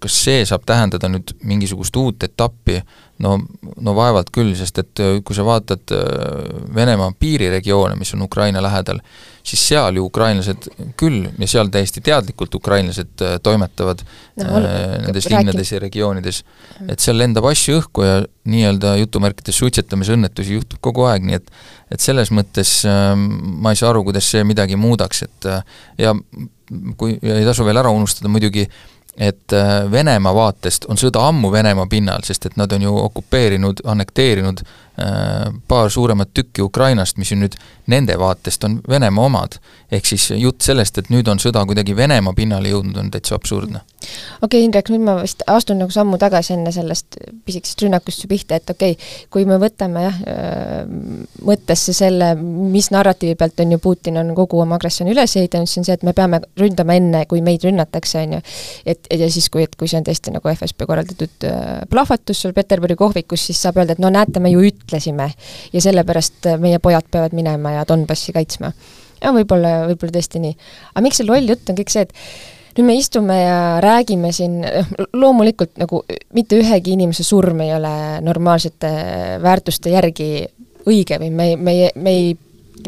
kas see saab tähendada nüüd mingisugust uut etappi, no, no vaevalt küll, sest et äh, kui sa vaatad äh, Venemaa piiriregioone, mis on Ukraina lähedal, siis seal ju ukrainlased küll ja seal täiesti teadlikult ukrainlased äh, toimetavad no, äh, nendes linnades ja regioonides, et seal lendab asju õhku ja nii-öelda jutumärkides suitsetamise õnnetusi juhtub kogu aeg, nii et et selles mõttes äh, ma ei saa aru, kuidas see midagi muudaks, et äh, ja kui, ja ei tasu veel ära unustada muidugi äh, et äh, Venemaa vaatest on sõda ammu Venemaa pinnal, sest et nad on ju okupeerinud, annekteerinud paar suuremat tükki Ukrainast, mis ju nüüd nende vaatest on Venemaa omad. ehk siis jutt sellest, et nüüd on sõda kuidagi Venemaa pinnale jõudnud, on täitsa absurdne. okei okay,, Indrek, nüüd ma vist astun nagu sammu tagasi enne sellest pisikesest rünnakust su pihta, et okei okay,, kui me võtame jah, mõttesse selle, mis narratiivi pealt on ju Putin on kogu oma agressiooni üles ehitanud, siis on see, et me peame ründama enne, kui meid rünnatakse, on ju. et, ja siis, kui, et kui see on tõesti nagu FSB korraldatud plahvatus seal Peterburi kohvikus, siis saab öelda, et no näete, me ju ütlesime. ja sellepärast meie pojad peavad minema ja Donbassi kaitsma. ja võib-olla, võib-olla tõesti nii. aga miks see loll jutt on kõik see, et nüüd me istume ja räägime siin, noh, loomulikult nagu mitte ühegi inimese surm ei ole normaalsete väärtuste järgi õige või me, me, me ei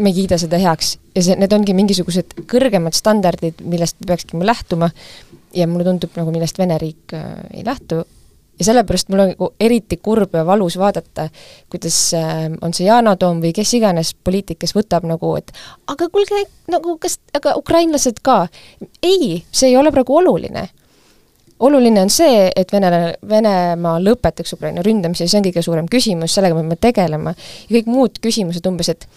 me ei kiida seda heaks ja see, need ongi mingisugused kõrgemad standardid, millest me peakski lähtuma ja mulle tundub nagu, millest Vene riik äh, ei lähtu ja sellepärast mul on nagu eriti kurb ja valus vaadata, kuidas äh, on see Yana Toom või kes iganes poliitik, kes võtab nagu, et aga kuulge, nagu kas, aga ukrainlased ka. ei, see ei ole praegu oluline. oluline on see, et Vene, Venemaa lõpetaks Ukraina ründamise, see on kõige suurem küsimus, sellega me peame tegelema. ja kõik muud küsimused umbes, et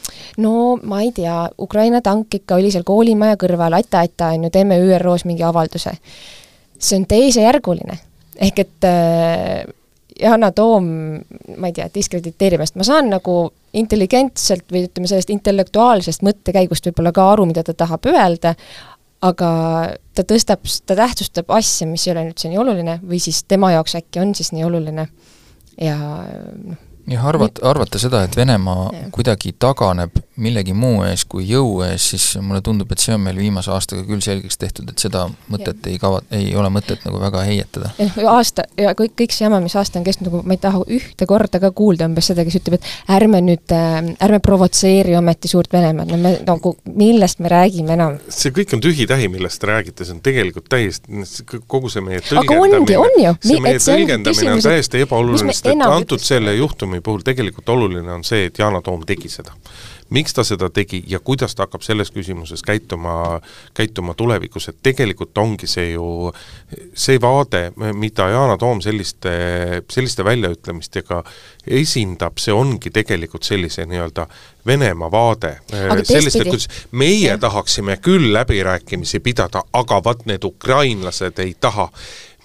no ma ei tea, Ukraina tank ikka oli seal koolimaja kõrval, aita-aita, on ju, teeme ÜRO-s mingi avalduse. see on teisejärguline. Ehk et äh, Yana Toom, ma ei tea, diskrediteerimist, ma saan nagu intelligentselt või ütleme, sellest intellektuaalsest mõttekäigust võib-olla ka aru, mida ta tahab öelda, aga ta tõstab, ta tähtsustab asja, mis ei ole üldse nii oluline või siis tema jaoks äkki on siis nii oluline. Ja noh, jah, arvata, arvata seda, et Venemaa kuidagi taganeb millegi muu ees kui jõu ees, siis mulle tundub, et see on meil viimase aastaga küll selgeks tehtud, et seda mõtet ja. ei kava, ei ole mõtet nagu väga heietada. aasta ja kõik, kõik see jama, mis aasta on kestnud, nagu ma ei taha ühte korda ka kuulda umbes seda, kes ütleb, et ärme nüüd äh,, ärme provotseeri ometi suurt Venemaad, no me nagu, millest me räägime enam? see kõik on tühi-tähi, millest te räägite, see on tegelikult täiesti, kogu see meie tõlgendamine, on ju, see meie tõlgendamine on täiesti ebaoluline, sest et antud selle juhtumi juhtumi puhul tegelikult oluline on see, et Yana Toom tegi seda. Miks ta seda tegi ja kuidas ta hakkab selles küsimuses käituma, käituma tulevikus, et tegelikult ongi see ju see vaade, mida Yana Toom selliste, selliste väljaütlemistega esindab, see ongi tegelikult sellise nii-öelda Venemaa vaade. selliste, kuidas meie ja. tahaksime küll läbirääkimisi pidada, aga vaat need ukrainlased ei taha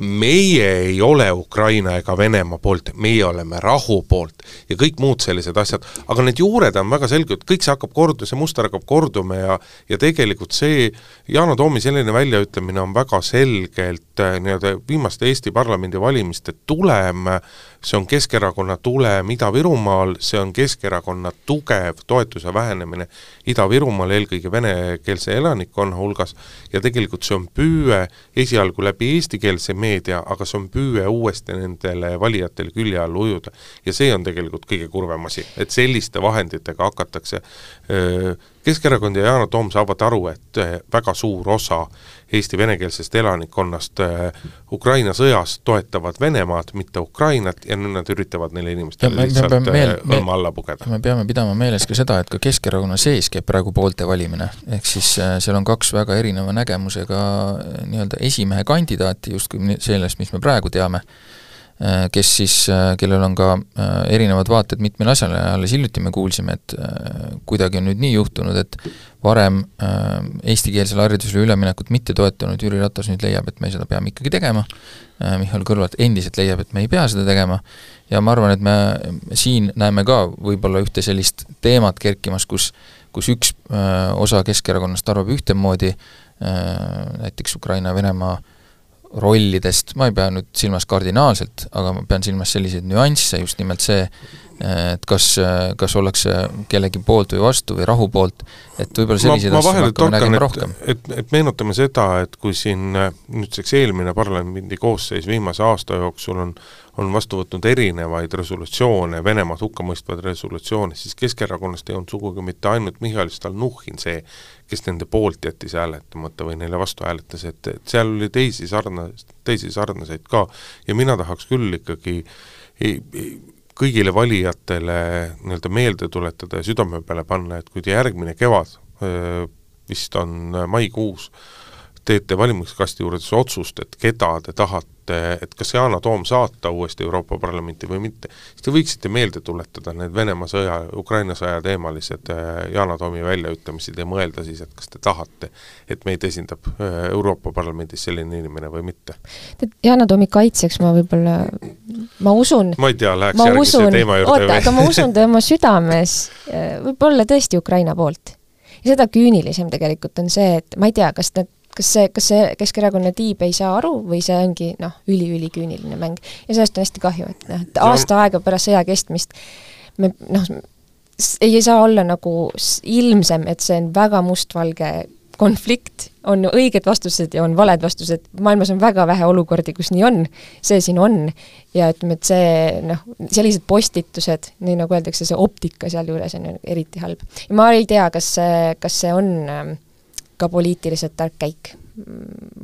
meie ei ole Ukraina ega Venemaa poolt, meie oleme rahu poolt ja kõik muud sellised asjad, aga need juured on väga selged, kõik see hakkab kordu-, see muster hakkab korduma ja ja tegelikult see Yana Toomi selline väljaütlemine on väga selgelt äh, nii-öelda viimaste Eesti parlamendivalimiste tulem, see on Keskerakonna tulem Ida-Virumaal, see on Keskerakonna tugev toetuse vähenemine Ida-Virumaal, eelkõige venekeelse elanikkonna hulgas, ja tegelikult see on püüe esialgu läbi eestikeelse meedia, aga see on püüe uuesti nendele valijatele külje alla ujuda. ja see on tegelikult kõige kurvem asi, et selliste vahenditega hakatakse Keskerakond ja Yana Toom saavad aru, et väga suur osa Eesti venekeelsest elanikkonnast Ukraina sõjas toetavad Venemaad, mitte Ukrainat, ja nüüd nad üritavad neile inimestele ja lihtsalt meel, õlma alla pugeda. me peame pidama meeles ka seda, et ka Keskerakonna sees käib praegu poolte valimine, ehk siis seal on kaks väga erineva nägemusega nii-öelda esimehe kandidaati justkui sellest, mis me praegu teame Äh, kes siis, äh, kellel on ka äh, erinevad vaated mitmele asjale ja alles hiljuti me kuulsime, et kuidagi on nüüd nii juhtunud, et varem eestikeelsele haridusele üleminekut mitte toetanud Jüri Ratas nüüd leiab, et me seda peame ikkagi tegema, Mihhail Kõlvart endiselt leiab, et me ei pea seda tegema, ja ma arvan, et me siin näeme ka võib-olla ühte sellist teemat kerkimas, kus kus üks öö, osa Keskerakonnast arvab ühtemoodi, näiteks Ukraina-Venemaa rollidest, ma ei pea nüüd silmas kardinaalselt, aga ma pean silmas selliseid nüansse, just nimelt see, et kas, kas ollakse kellegi poolt või vastu või rahu poolt, et võib-olla selliseid asju me hakkame nägema rohkem. et, et meenutame seda, et kui siin nüüdseks eelmine parlamendi koosseis viimase aasta jooksul on on vastu võtnud erinevaid resolutsioone, Venemaad hukkamõistvaid resolutsioone, siis Keskerakonnast ei olnud sugugi mitte ainult Mihhail Stalnuhhin see, kes nende poolt jättis hääletamata või neile vastu hääletas, et, et seal oli teisi sarnas-, teisi sarnaseid ka. Ja mina tahaks küll ikkagi ei, ei, kõigile valijatele nii-öelda meelde tuletada ja südame peale panna, et kui te järgmine kevad, vist on maikuus, teete valimiskasti juures otsust, et keda te tahate, et kas Yana Toom saata uuesti Euroopa Parlamenti või mitte, siis te võiksite meelde tuletada need Venemaa sõja, Ukraina sõja teemalised äh, Yana Toomi väljaütlemised ja mõelda siis, et kas te tahate, et meid esindab äh, Euroopa Parlamendis selline inimene või mitte. tead, Yana Toomi kaitseks ma võib-olla, ma usun ma ei tea, läheks järgmise teema juurde oota, aga ma usun tema südames äh, võib-olla tõesti Ukraina poolt. ja seda küünilisem tegelikult on see, et ma ei tea, kas need kas see, kas see Keskerakonna tiib ei saa aru või see ongi noh, üli-üliküüniline mäng. ja sellest on hästi kahju, et noh, et aasta aega pärast sõja kestmist me noh, ei saa olla nagu ilmsem, et see on väga mustvalge konflikt, on õiged vastused ja on valed vastused, maailmas on väga vähe olukordi, kus nii on, see siin on, ja ütleme, et see noh, sellised postitused, nii nagu öeldakse, see optika sealjuures on eriti halb. ja ma ei tea, kas see, kas see on äh, ka poliitiliselt tark käik.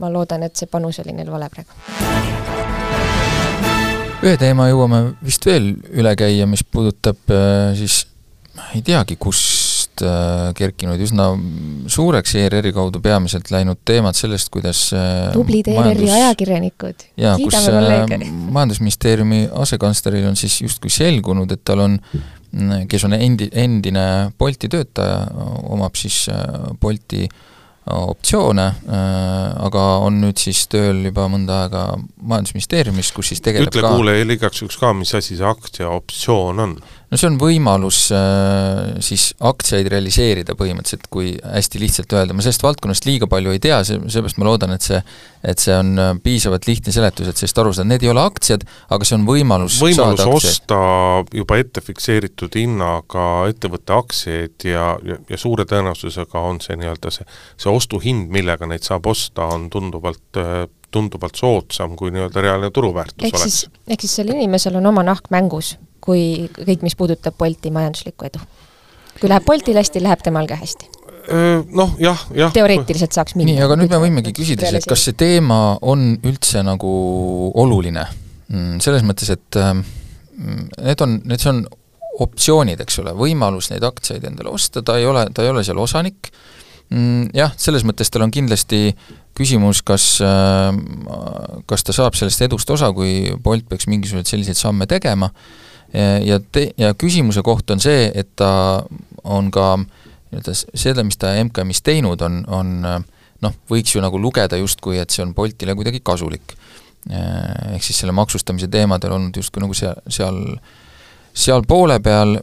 ma loodan, et see panus oli neil vale praegu. ühe teema jõuame vist veel üle käia, mis puudutab äh, siis ei teagi, kust äh, kerkinud üsna suureks ERR-i kaudu peamiselt läinud teemad sellest, kuidas äh, tublid ERR-i ajakirjanikud, kiidame kolleege. majandusministeeriumi asekantsleril on siis justkui selgunud, et tal on kes on endi, endine Bolti töötaja, omab siis Bolti äh, optsioone, äh, aga on nüüd siis tööl juba mõnda aega Majandusministeeriumis, kus siis tegeleb ütle kuulajale igaks juhuks ka, mis asi see aktsiaoptsioon on? No see on võimalus äh, siis aktsiaid realiseerida põhimõtteliselt, kui hästi lihtsalt öelda, ma sellest valdkonnast liiga palju ei tea, see, seepärast ma loodan, et see et see on äh, piisavalt lihtne seletus, et sellest aru saada, need ei ole aktsiad, aga see on võimalus võimalus osta juba ette fikseeritud hinnaga ettevõtte aktsiaid ja, ja, ja suure tõenäosusega on see nii-öelda see, see ostuhind, millega neid saab osta, on tunduvalt tunduvalt soodsam, kui nii-öelda reaalne turuväärtus ehk oleks. ehk siis sellel inimesel on oma nahk mängus, kui kõik, mis puudutab Bolti majanduslikku edu. kui läheb Boltil hästi, läheb temal ka hästi noh, jah, jah. teoreetiliselt saaks minna. nii, aga nüüd me võimegi küsida siis, et kas see teema on üldse nagu oluline? Mm, selles mõttes, et ähm, need on, need on optsioonid, eks ole, võimalus neid aktsiaid endale osta, ta ei ole, ta ei ole seal osanik, mm, jah, selles mõttes tal on kindlasti küsimus, kas, ähm, kas ta saab sellest edust osa, kui Bolt peaks mingisuguseid selliseid samme tegema, ja te-, ja küsimuse koht on see, et ta on ka nii-öelda seda, mis ta MKM-is teinud on, on noh, võiks ju nagu lugeda justkui, et see on Boltile kuidagi kasulik. Ehk siis selle maksustamise teemadel olnud justkui nagu seal, seal seal poole peal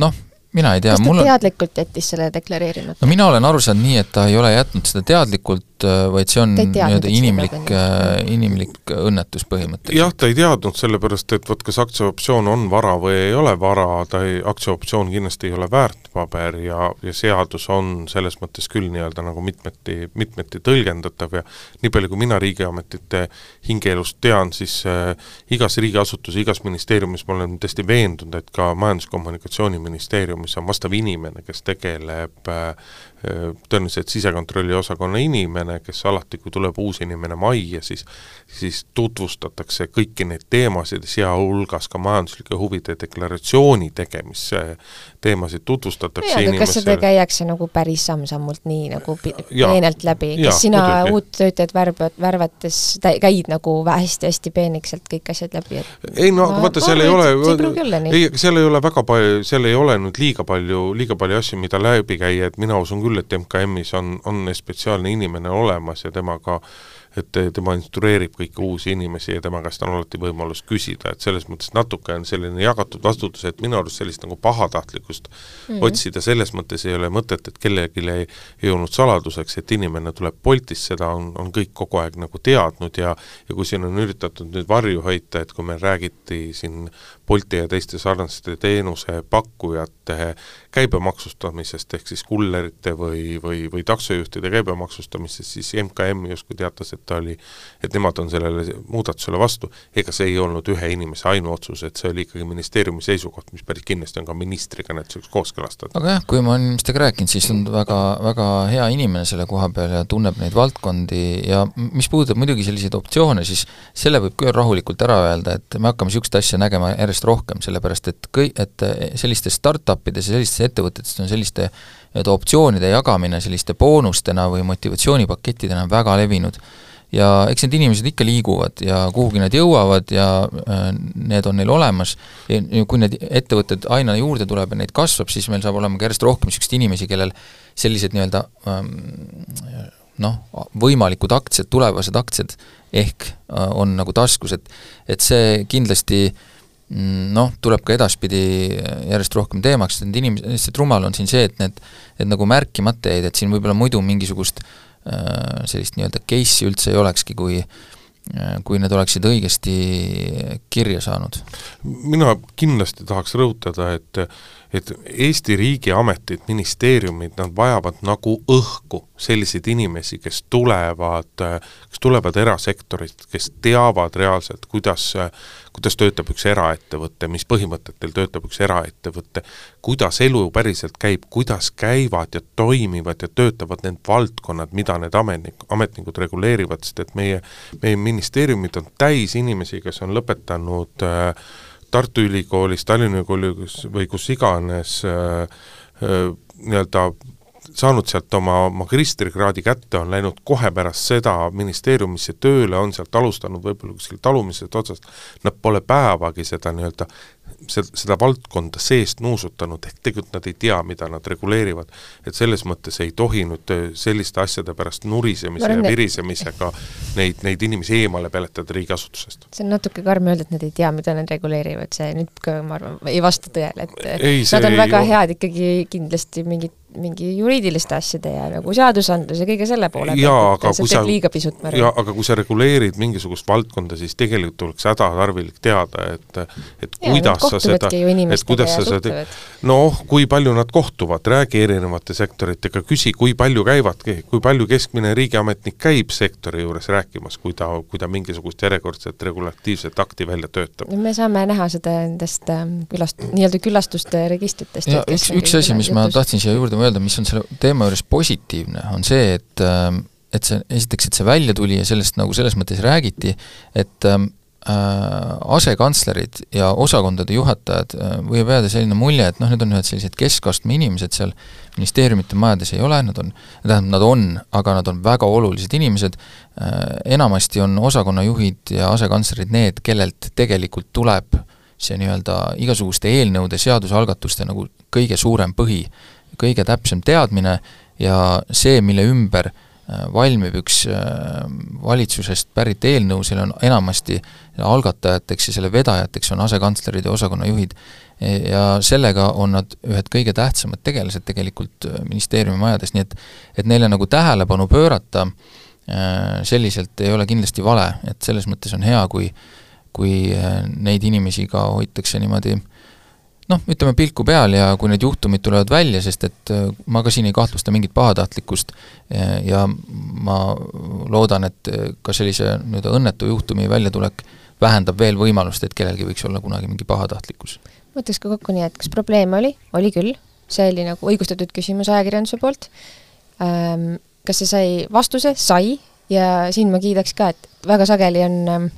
noh, mina ei tea, kas ta mul on... teadlikult jättis selle deklareerimata? no mina olen aru saanud nii, et ta ei ole jätnud seda teadlikult, äh, vaid see on nii-öelda inimlik, äh, inimlik õnnetus põhimõtteliselt. jah, ta ei teadnud, sellepärast et vot kas aktsiaoptsioon on vara või ei ole vara, ta ei, aktsiaoptsioon kindlasti ei ole väärtpaber ja, ja seadus on selles mõttes küll nii-öelda nagu mitmeti, mitmeti tõlgendatav ja nii palju, kui mina riigiametite hingeelust tean, siis äh, igas riigiasutuses, igas ministeeriumis ma olen täiesti veendunud, et ka Majandus-Kommunikatsiooniministeerium mis on vastav inimene, kes tegeleb äh, tõenäoliselt sisekontrolli osakonna inimene, kes alati, kui tuleb uus inimene majja, siis siis tutvustatakse kõiki neid teemasid, sealhulgas ka majanduslike huvide deklaratsiooni tegemise teemasid tutvustatakse jaa, aga kas seda käiakse nagu päris samm-sammult nii nagu peenelt läbi, kas sina muidugi. uut töötajat värvad, värvates käid nagu hästi-hästi peenikselt kõik asjad läbi, et ei no aga vaata, seal ei ole, ei, seal ei ole väga palju, seal ei ole nüüd liiga palju, liiga palju asju, mida läbi käia, et mina usun küll, et MKM-is on, on spetsiaalne inimene olemas ja temaga et tema instrueerib kõiki uusi inimesi ja tema käest on alati võimalus küsida, et selles mõttes natuke on selline jagatud vastutus, et minu arust sellist nagu pahatahtlikkust mm -hmm. otsida selles mõttes ei ole mõtet, et kellelegi ei, ei olnud saladuseks, et inimene tuleb Boltist, seda on, on kõik kogu aeg nagu teadnud ja ja kui siin on üritatud nüüd varju hoida, et kui meil räägiti siin Bolti ja teiste sarnaste teenusepakkujate käibemaksustamisest, ehk siis kullerite või, või, või taksojuhtide käibemaksustamisest, siis MKM justkui teatas, et ta oli, et nemad on sellele muudatusele vastu, ega see ei olnud ühe inimese ainuotsus, et see oli ikkagi ministeeriumi seisukoht, mis päris kindlasti on ka ministriga näituseks kooskõlastatud. aga jah, kui ma olen inimestega rääkinud, siis on väga, väga hea inimene selle koha peal ja tunneb neid valdkondi ja mis puudutab muidugi selliseid optsioone, siis selle võib küll rahulikult ära öelda, et me hakkame niisugust asja nägema järjest rohkem, sellepärast et kõi-, et sellistes startup ides ja sellistes ettevõtetes on selliste nii-öelda optsioonide jagamine selliste boonustena või motivatsioonipakettidena väga levinud. Ja eks need inimesed ikka liiguvad ja kuhugi nad jõuavad ja äh, need on neil olemas. Kui need ettevõtted aina juurde tuleb ja neid kasvab, siis meil saab olema ka järjest rohkem niisuguseid inimesi, kellel sellised nii-öelda ähm, noh, võimalikud aktsiad, tulevased aktsiad ehk äh, on nagu taskus, et et see kindlasti mm, noh, tuleb ka edaspidi järjest rohkem teemaks, et inimesed, lihtsalt rumal on siin see, et need, need nagu märkimata jäid, et siin võib-olla muidu mingisugust Äh, sellist nii-öelda case'i üldse ei olekski, kui äh, kui need oleksid õigesti kirja saanud? mina kindlasti tahaks rõhutada, et et Eesti riigiametid, ministeeriumid, nad vajavad nagu õhku selliseid inimesi, kes tulevad, kes tulevad erasektorist, kes teavad reaalselt, kuidas, kuidas töötab üks eraettevõte, mis põhimõtetel töötab üks eraettevõte, kuidas elu päriselt käib, kuidas käivad ja toimivad ja töötavad need valdkonnad, mida need ametnik, ametnikud reguleerivad, sest et meie, meie ministeeriumid on täis inimesi, kes on lõpetanud äh, Tartu Ülikoolis, Tallinna Ülikoolis või kus iganes äh, nii-öelda saanud sealt oma magistrikraadi kätte, on läinud kohe pärast seda ministeeriumisse tööle, on sealt alustanud võib-olla kuskil talumisest otsast, nad pole päevagi seda nii-öelda seda valdkonda seest nuusutanud, ehk tegelikult nad ei tea, mida nad reguleerivad. et selles mõttes ei tohi nüüd äh, selliste asjade pärast nurisemise ja virisemisega neid, neid inimesi eemale peletada riigiasutusest. see on natuke karm öelda, et nad ei tea, mida nad reguleerivad, see nüüd ma arvan, ei vasta tõele, et ei, nad on väga ole. head ikkagi kindlasti mingit mingi juriidiliste asjade ja nagu seadusandluse, kõige selle poole pealt, et see teeb liiga pisut, ma arvan. jaa, aga kui sa reguleerid mingisugust valdkonda, siis tegelikult tuleks hädatarvilik teada, et et ja, kuidas sa seda, et kuidas sa seda noh, kui palju nad kohtuvad, räägi erinevate sektoritega, küsi, kui palju käivad, kui palju keskmine riigiametnik käib sektori juures rääkimas, kui ta, kui ta mingisugust järjekordset regulatiivset akti välja töötab. me saame näha seda nendest ähm, külast-, nii-öelda külastuste registritest. üks, üks asi, mis ma tahtsin siia juurde öelda, mis on selle teema juures positiivne, on see, et ähm, et see, esiteks, et see välja tuli ja sellest nagu selles mõttes räägiti, et ähm, äh, asekantslerid ja osakondade juhatajad äh,, võib jääda selline mulje, et noh, need on ühed sellised keskastme inimesed seal ministeeriumite majades ei ole, nad on, tähendab, nad on, aga nad on väga olulised inimesed äh,, enamasti on osakonnajuhid ja asekantslerid need, kellelt tegelikult tuleb see nii-öelda igasuguste eelnõude, seadusalgatuste nagu kõige suurem põhi kõige täpsem teadmine ja see, mille ümber äh, valmib üks äh, valitsusest pärit eelnõu, seal on enamasti algatajateks ja selle vedajateks on asekantslerid ja osakonnajuhid. ja sellega on nad ühed kõige tähtsamad tegelased tegelikult äh, ministeeriumi majades, nii et et neile nagu tähelepanu pöörata selliselt ei ole kindlasti vale, et selles mõttes on hea, kui kui neid inimesi ka hoitakse niimoodi äh, noh, ütleme pilku peal ja kui need juhtumid tulevad välja, sest et äh, ma ka siin ei kahtlusta mingit pahatahtlikkust ja ma loodan, et äh, ka sellise nii-öelda õnnetu juhtumi väljatulek vähendab veel võimalust, et kellelgi võiks olla kunagi mingi pahatahtlikkus. ütleks ka kokku nii, et kas probleeme oli, oli küll, see oli nagu õigustatud küsimus ajakirjanduse poolt. Ähm,, kas see sai vastuse, sai, ja siin ma kiidaks ka, et väga sageli on ähm,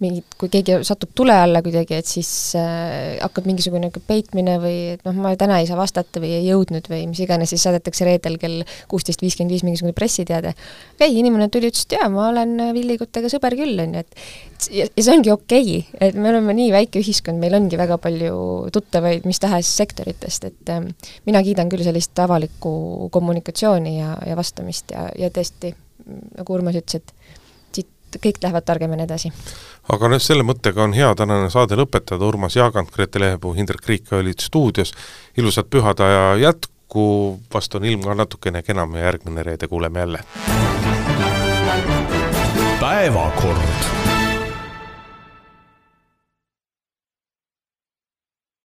mingit, kui keegi satub tule alla kuidagi, et siis äh, hakkab mingisugune niisugune peitmine või et noh, ma täna ei saa vastata või ei jõudnud või mis iganes, siis saadetakse reedel kell kuusteist viiskümmend viis mingisugune pressiteade. okay,, inimene tuli, ütles, et jaa, ma olen Villi Kuttega sõber küll, on ju, et ja, ja see ongi okei okay., et me oleme nii väike ühiskond, meil ongi väga palju tuttavaid mis tahes sektoritest, et äh, mina kiidan küll sellist avalikku kommunikatsiooni ja, ja vastamist ja, ja tõesti, nagu Urmas ütles, et kõik lähevad targemini edasi. aga noh, selle mõttega on hea tänane saade lõpetada, Urmas Jaagant, Grete Lehepuu, Hindrek Riik olid stuudios, ilusat pühadaja jätku, vast on ilm ka natukene kenam ja järgmine reede kuuleme jälle. päevakord